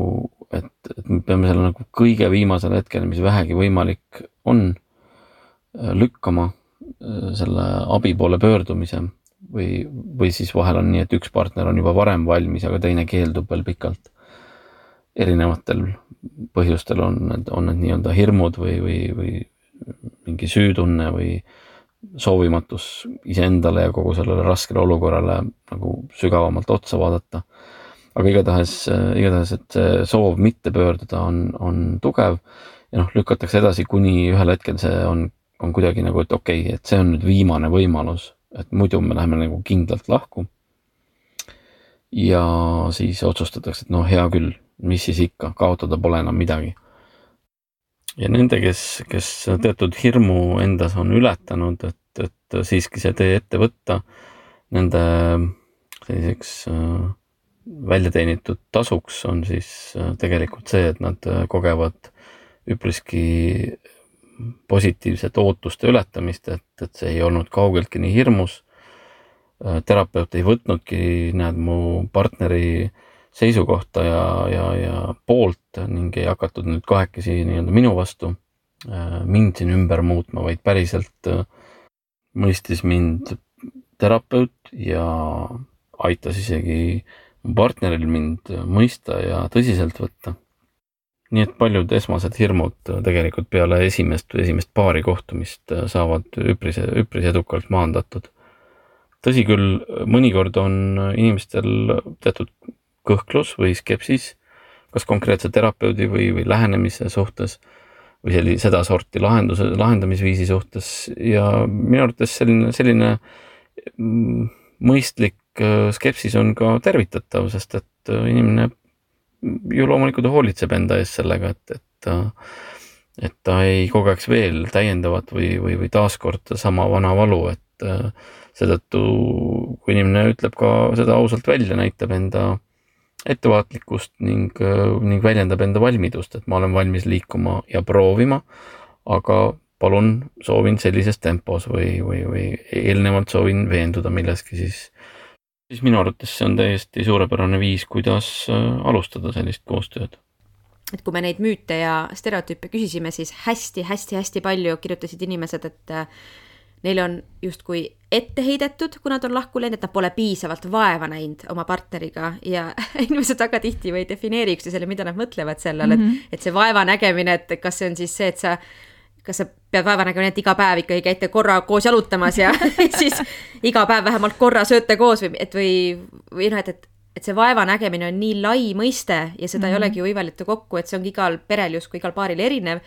Speaker 10: et, et me peame selle nagu kõige viimasel hetkel, mis vähegi võimalik on, lükkama selle abi poole pöördumise või, või siis vahel on nii, et üks partner on juba varem valmis, aga teine keeldub veel pikalt. erinevatel põhjustel on need, on need nii-öelda hirmud või, või, või mingi süütunne või soovimatus iseendale ja kogu sellele raskele olukorrale nagu sügavamalt otsa vaadata. aga igatahes, igatahes, et see soov mitte pöörduda on, on tugev ja noh, lükatakse edasi, kuni ühel hetkel see on, on kuidagi nagu, et okei okay,, et see on nüüd viimane võimalus, et muidu me läheme nagu kindlalt lahku. ja siis otsustatakse, et noh, hea küll, mis siis ikka, kaotada pole enam midagi ja nende, kes, kes teatud hirmu endas on ületanud, et, et siiski see tee ette võtta, nende selliseks äh, välja teenitud tasuks on siis äh, tegelikult see, et nad äh, kogevad üpriski positiivset ootuste ületamist, et, et see ei olnud kaugeltki nii hirmus. terapeut ei võtnudki, näed, mu partneri äh, seisukohta ja, ja, ja poolt ning ei hakatud nüüd kahekesi nii-öelda minu vastu äh, mind siin ümber muutma, vaid päriselt äh, mõistis mind terapeut ja aitas isegi partneril mind mõista ja tõsiselt võtta. Nii et paljud esmased hirmud tegelikult peale esimest esimest paari kohtumist saavad üpris, üpris edukalt maandatud. tõsi küll, mõnikord on inimestel teatud kõhklus või skepsis, kas konkreetse terapeudi või, või lähenemise suhtes või selli-, sedasorti lahenduse, lahendamisviisi suhtes ja minu arvates selline, selline mm, mõistlik äh, skepsis on ka tervitatav, sest et äh, inimene ju loomulikult hoolitseb enda eest sellega, et, et äh, et ta ei kogeks veel täiendavat või, või, või taaskord sama vana valu, et seetõttu kui inimene ütleb ka seda ausalt välja, näitab enda ettevaatlikkust ning, äh, ning väljendab enda valmidust, et ma olen valmis liikuma ja proovima, aga palun, soovin sellises tempos või, või, või eelnevalt soovin veenduda milleski, siis, siis minu arvates see on täiesti suurepärane viis, kuidas äh, alustada sellist koostööd
Speaker 2: et kui me neid müüte ja stereotüüpe küsisime, siis hästi-hästi-hästi palju kirjutasid inimesed, et äh, neile on justkui ette heidetud, kui nad on lahku läinud, et nad pole piisavalt vaeva näinud oma partneriga ja [laughs] inimesed väga tihti või ei defineeri üksteisele, mida nad mõtlevad selle all mm, -hmm. et, mhm. et see vaeva nägemine, et kas see on siis see, et sa kas sa pead vaeva nägema nii, et iga päev ikkagi käite korra koos jalutamas ja [laughs] [laughs] siis iga päev vähemalt korra sööte koos või, et või, või noh, et, et, et see vaeva nägemine on nii lai mõiste ja seda mm -hmm. ei mhm. olegi ju võimalik kokku, et see ongi igal perel justkui igal paaril erinev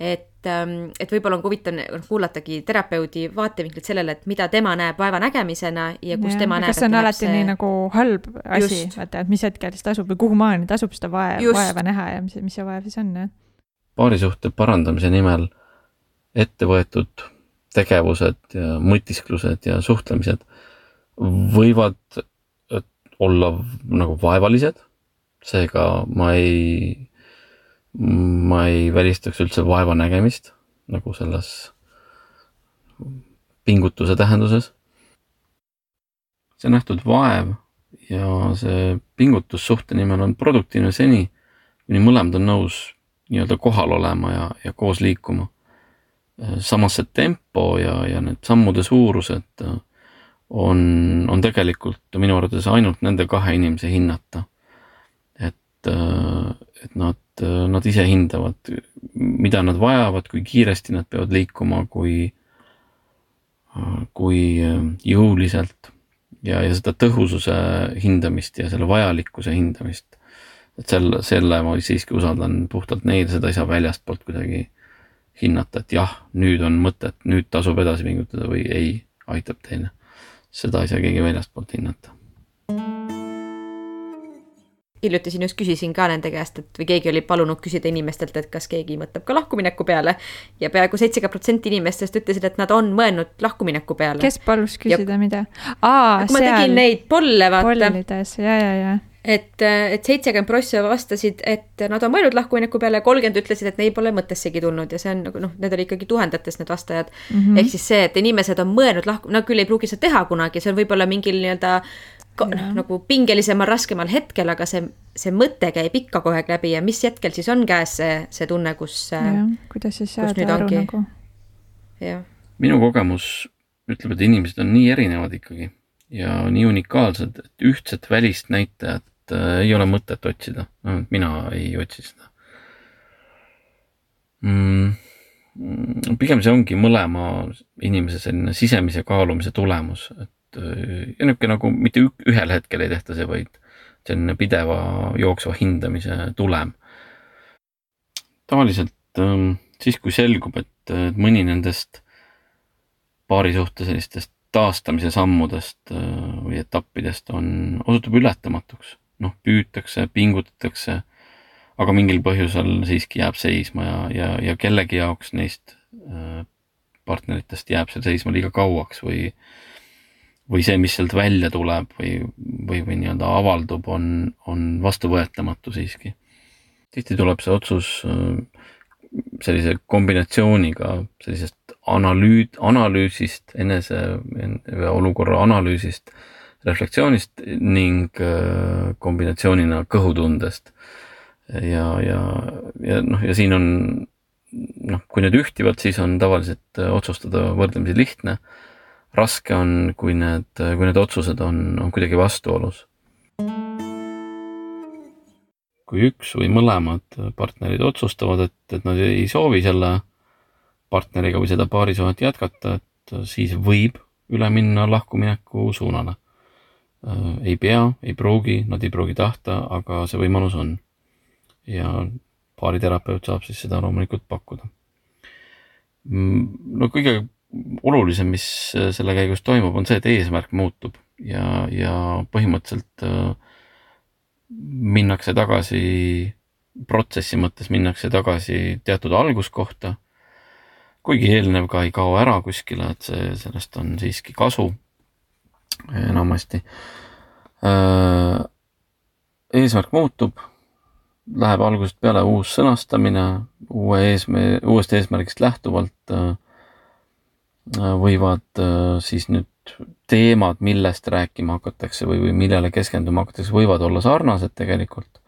Speaker 2: et, ähm, et võib-olla on huvitav noh, kuulatagi terapeudi vaatevinklit sellele, et mida tema näeb vaeva nägemisena ja kus ja, tema näeb.
Speaker 1: kas see on alati see... nii nagu halb asi, vaata, et mis hetkel siis tasub või kuhu maani tasub seda vaeva, vaeva näha ja mis, mis see vaev siis on, jah.
Speaker 10: paarisuhte parandamise nimel ette võetud tegevused ja mõtisklused ja suhtlemised võivad olla nagu vaevalised, seega ma ei ma ei välistaks üldse vaeva nägemist nagu selles pingutuse tähenduses. see nähtud vaev ja see pingutus suhte nimel on produktiivne seni, kuni mõlemad on nõus nii-öelda kohal olema ja, ja koos liikuma. Samas see tempo ja, ja need sammude suurused on, on tegelikult minu arvates ainult nende kahe inimese hinnata. et, et nad nad ise hindavad, mida nad vajavad, kui kiiresti nad peavad liikuma, kui, kui jõuliselt ja, ja seda tõhususe hindamist ja selle vajalikkuse hindamist. et selle, selle ma siiski usaldan puhtalt neile, seda ei saa väljastpoolt kuidagi hinnata, et jah, nüüd on mõtet, nüüd tasub edasi pingutada või ei, aitab teile. seda ei saa keegi väljastpoolt hinnata
Speaker 2: hiljuti siin just küsisin ka nende käest, et või keegi oli palunud küsida inimestelt, et kas keegi mõtleb ka lahkumineku peale. ja peaaegu seitsekümmend protsenti inimestest ütlesid, et nad on mõelnud lahkumineku peale.
Speaker 1: kes palus küsida ja... mida? aa,
Speaker 2: seal. ma tegin neid polle, vaata.
Speaker 1: pollides, ja, ja, ja
Speaker 2: et, et seitsekümmend prossa vastasid, et nad on mõelnud lahkumineku peale, kolmkümmend ütlesid, et neil pole mõttessegi tulnud ja see on nagu noh, need oli ikkagi tuhandetes need vastajad mm. -hmm. ehk siis see, et inimesed on mõelnud lahku, no küll ei pruugi seda teha kunagi, see on võib-olla mingil nii-öelda noh, nagu pingelisemal, raskemal hetkel, aga see, see mõte käib ikka kogu aeg läbi ja mis hetkel siis on käes see, see tunne, kus.
Speaker 1: kuidas siis saada aru ongi. nagu.
Speaker 10: minu kogemus ütleb, et inimesed on nii erinevad ikkagi ja nii unikaalsed, et ühtset välist näitajat äh, ei ole mõtet otsida, vähemalt mina ei otsi seda mm,. pigem see ongi mõlema inimese selline sisemise kaalumise tulemus, et Äh, ja niisugune nagu mitte ühel hetkel ei tehta see, vaid selline pideva jooksva hindamise tulem. tavaliselt ähm, siis, kui selgub, et mõni nendest paari suhte sellistest taastamise sammudest äh, või etappidest on, osutub ületamatuks. noh, püütakse, pingutatakse, aga mingil põhjusel siiski jääb seisma ja, ja, ja kellegi jaoks neist äh, partneritest jääb see seisma liiga kauaks või või see, mis sealt välja tuleb või, või, või nii-öelda avaldub, on, on vastuvõetamatu siiski. tihti tuleb see otsus äh, sellise kombinatsiooniga sellisest analüüd, analüüsist, enese olukorra analüüsist, reflektsioonist ning äh, kombinatsioonina kõhutundest. ja, ja, ja noh, ja siin on noh, kui need ühtivad, siis on tavaliselt äh, otsustada võrdlemisi lihtne raske on, kui need, kui need otsused on, on kuidagi vastuolus. kui üks või mõlemad partnerid otsustavad, et, et nad ei soovi selle partneriga või seda paarisuhet jätkata, et siis võib üle minna lahkumineku suunale. ei pea, ei pruugi, nad ei pruugi tahta, aga see võimalus on. ja baariterapeut saab siis seda loomulikult pakkuda. no kõige olulisem, mis äh, selle käigus toimub, on see, et eesmärk muutub ja, ja põhimõtteliselt äh, minnakse tagasi, protsessi mõttes minnakse tagasi teatud alguskohta. Kuigi eelnev ka ei kao ära kuskile, et see, sellest on siiski kasu enamasti. Äh, eesmärk muutub, läheb algusest peale uus sõnastamine, uue eesmärgi, uuest eesmärgist lähtuvalt Äh, võivad äh, siis nüüd teemad, millest rääkima hakatakse või, või millele keskenduma hakatakse, võivad olla sarnased tegelikult,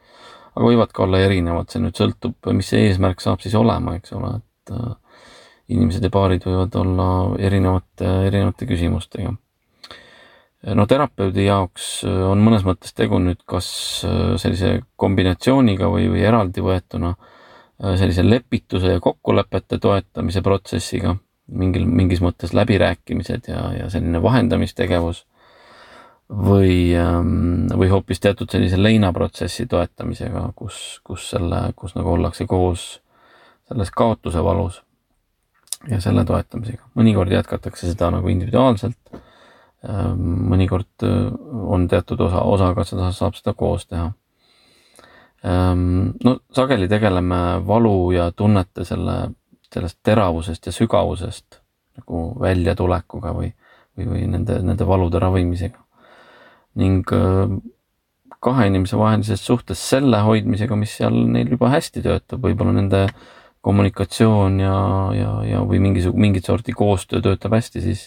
Speaker 10: aga võivad ka olla erinevad, see nüüd sõltub, mis see eesmärk saab siis olema, eks ole, et inimesed ja paarid võivad olla erinevate, erinevate küsimustega. no terapeudi jaoks on mõnes mõttes tegu nüüd kas sellise kombinatsiooniga või, või eraldi võetuna sellise lepituse ja kokkulepete toetamise protsessiga mingil, mingis mõttes läbirääkimised ja, ja selline vahendamistegevus või, ähm, või hoopis teatud sellise leinaprotsessi toetamisega, kus, kus selle, kus nagu ollakse koos selles kaotuse valus ja selle toetamisega. mõnikord jätkatakse seda nagu individuaalselt, ähm, mõnikord äh, on teatud osa, osaga seda saab seda koos teha. Ähm, no sageli tegeleme valu ja tunnete selle sellest teravusest ja sügavusest nagu väljatulekuga või, või, või nende, nende valude ravimisega. ning äh, kahe inimese vahelises suhtes selle hoidmisega, mis seal neil juba hästi töötab, võib-olla nende kommunikatsioon ja, ja, ja või mingisugune, mingit sorti koostöö töötab hästi, siis,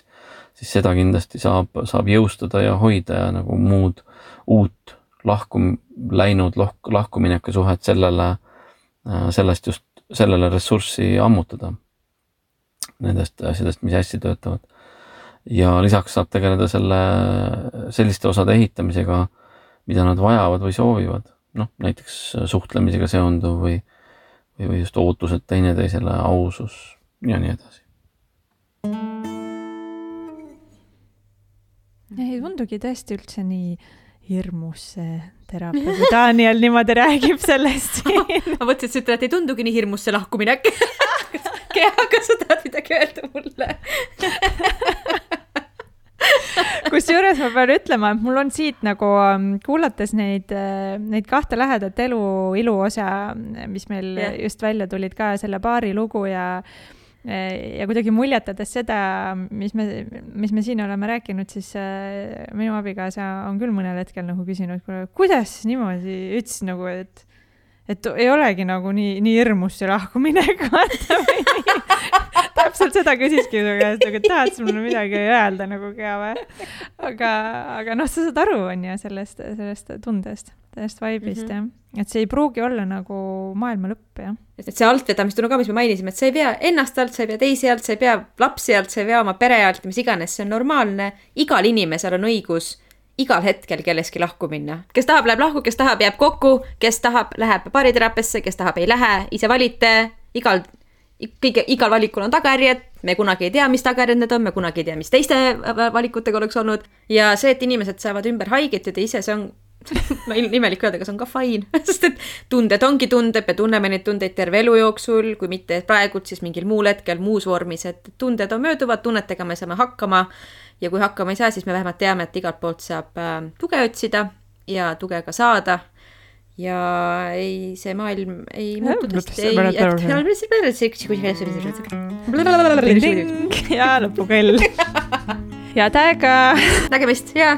Speaker 10: siis seda kindlasti saab, saab jõustada ja hoida ja nagu muud uut lahku, läinud lahku, lahkumineku suhet sellele, äh, sellest just sellele ressurssi ammutada. Nendest asjadest, mis hästi töötavad. ja lisaks saab tegeleda selle, selliste osade ehitamisega, mida nad vajavad või soovivad. noh, näiteks suhtlemisega seonduv või, või, või just ootused teineteisele, ausus ja nii edasi.
Speaker 1: ei tundugi tõesti üldse nii hirmus see terapeut või Daniel niimoodi räägib sellest siin. [laughs]
Speaker 2: Ma mõtlesin, et sa ütled, et ei tundugi nii hirmus see lahkuminek [laughs] aga sa tahad midagi öelda mulle [laughs] [laughs]
Speaker 1: kusjuures ma pean ütlema, et mul on siit nagu ähm, kuulates neid, neid kahte lähedat elu iluosa, mis meil yeah. just välja tulid ka selle paari lugu ja ja kuidagi muljetades seda, mis me, mis me siin oleme rääkinud, siis äh, minu abikaasa on küll mõnel hetkel nagu küsinud, kuidas niimoodi ütles nagu, et et ei olegi nagu nii, nii hirmus see lahkuminek, [laughs] vaata või täpselt seda küsiski su käest, aga tahad sa mulle midagi öelda nagu ka või? aga, aga noh, sa saad aru, on ju, sellest, sellest tundest, sellest vibe'ist mm -hmm. jah. et see ei pruugi olla nagu maailma lõpp, jah.
Speaker 2: et see altvedamistunne ka, mis me mainisime, et sa ei pea ennast alt, sa ei pea teisi alt, sa ei pea lapsi alt, sa ei pea oma pere alt, mis iganes, see on normaalne. igal inimesel on õigus igal hetkel kellestki lahku minna. kes tahab, läheb lahku, kes tahab, jääb kokku, kes tahab, läheb baariteraapiasse, kes tahab, ei lähe, ise valite, igal, kõige, igal valikul on tagajärjed, me kunagi ei tea, mis tagajärjed need on, me kunagi ei tea, mis teiste valikutega oleks olnud ja see, et inimesed saavad ümber haigetuda ise, see on [laughs] no imelik öelda, aga see on ka fine, [laughs] sest et tunded ongi tunded, me tunneme neid tundeid terve elu jooksul, kui mitte praegult, siis mingil muul hetkel muus vormis, et tunded on mööduvad, tunnetega me saame hakkama ja kui hakkama ei saa, siis me vähemalt teame, et igalt poolt saab äh, tuge otsida ja tuge ka saada. Ja ei, see maailm ei muutu tõesti, ei, [laughs]
Speaker 1: ja lõpukell. [laughs] head aega.
Speaker 2: nägemist ja.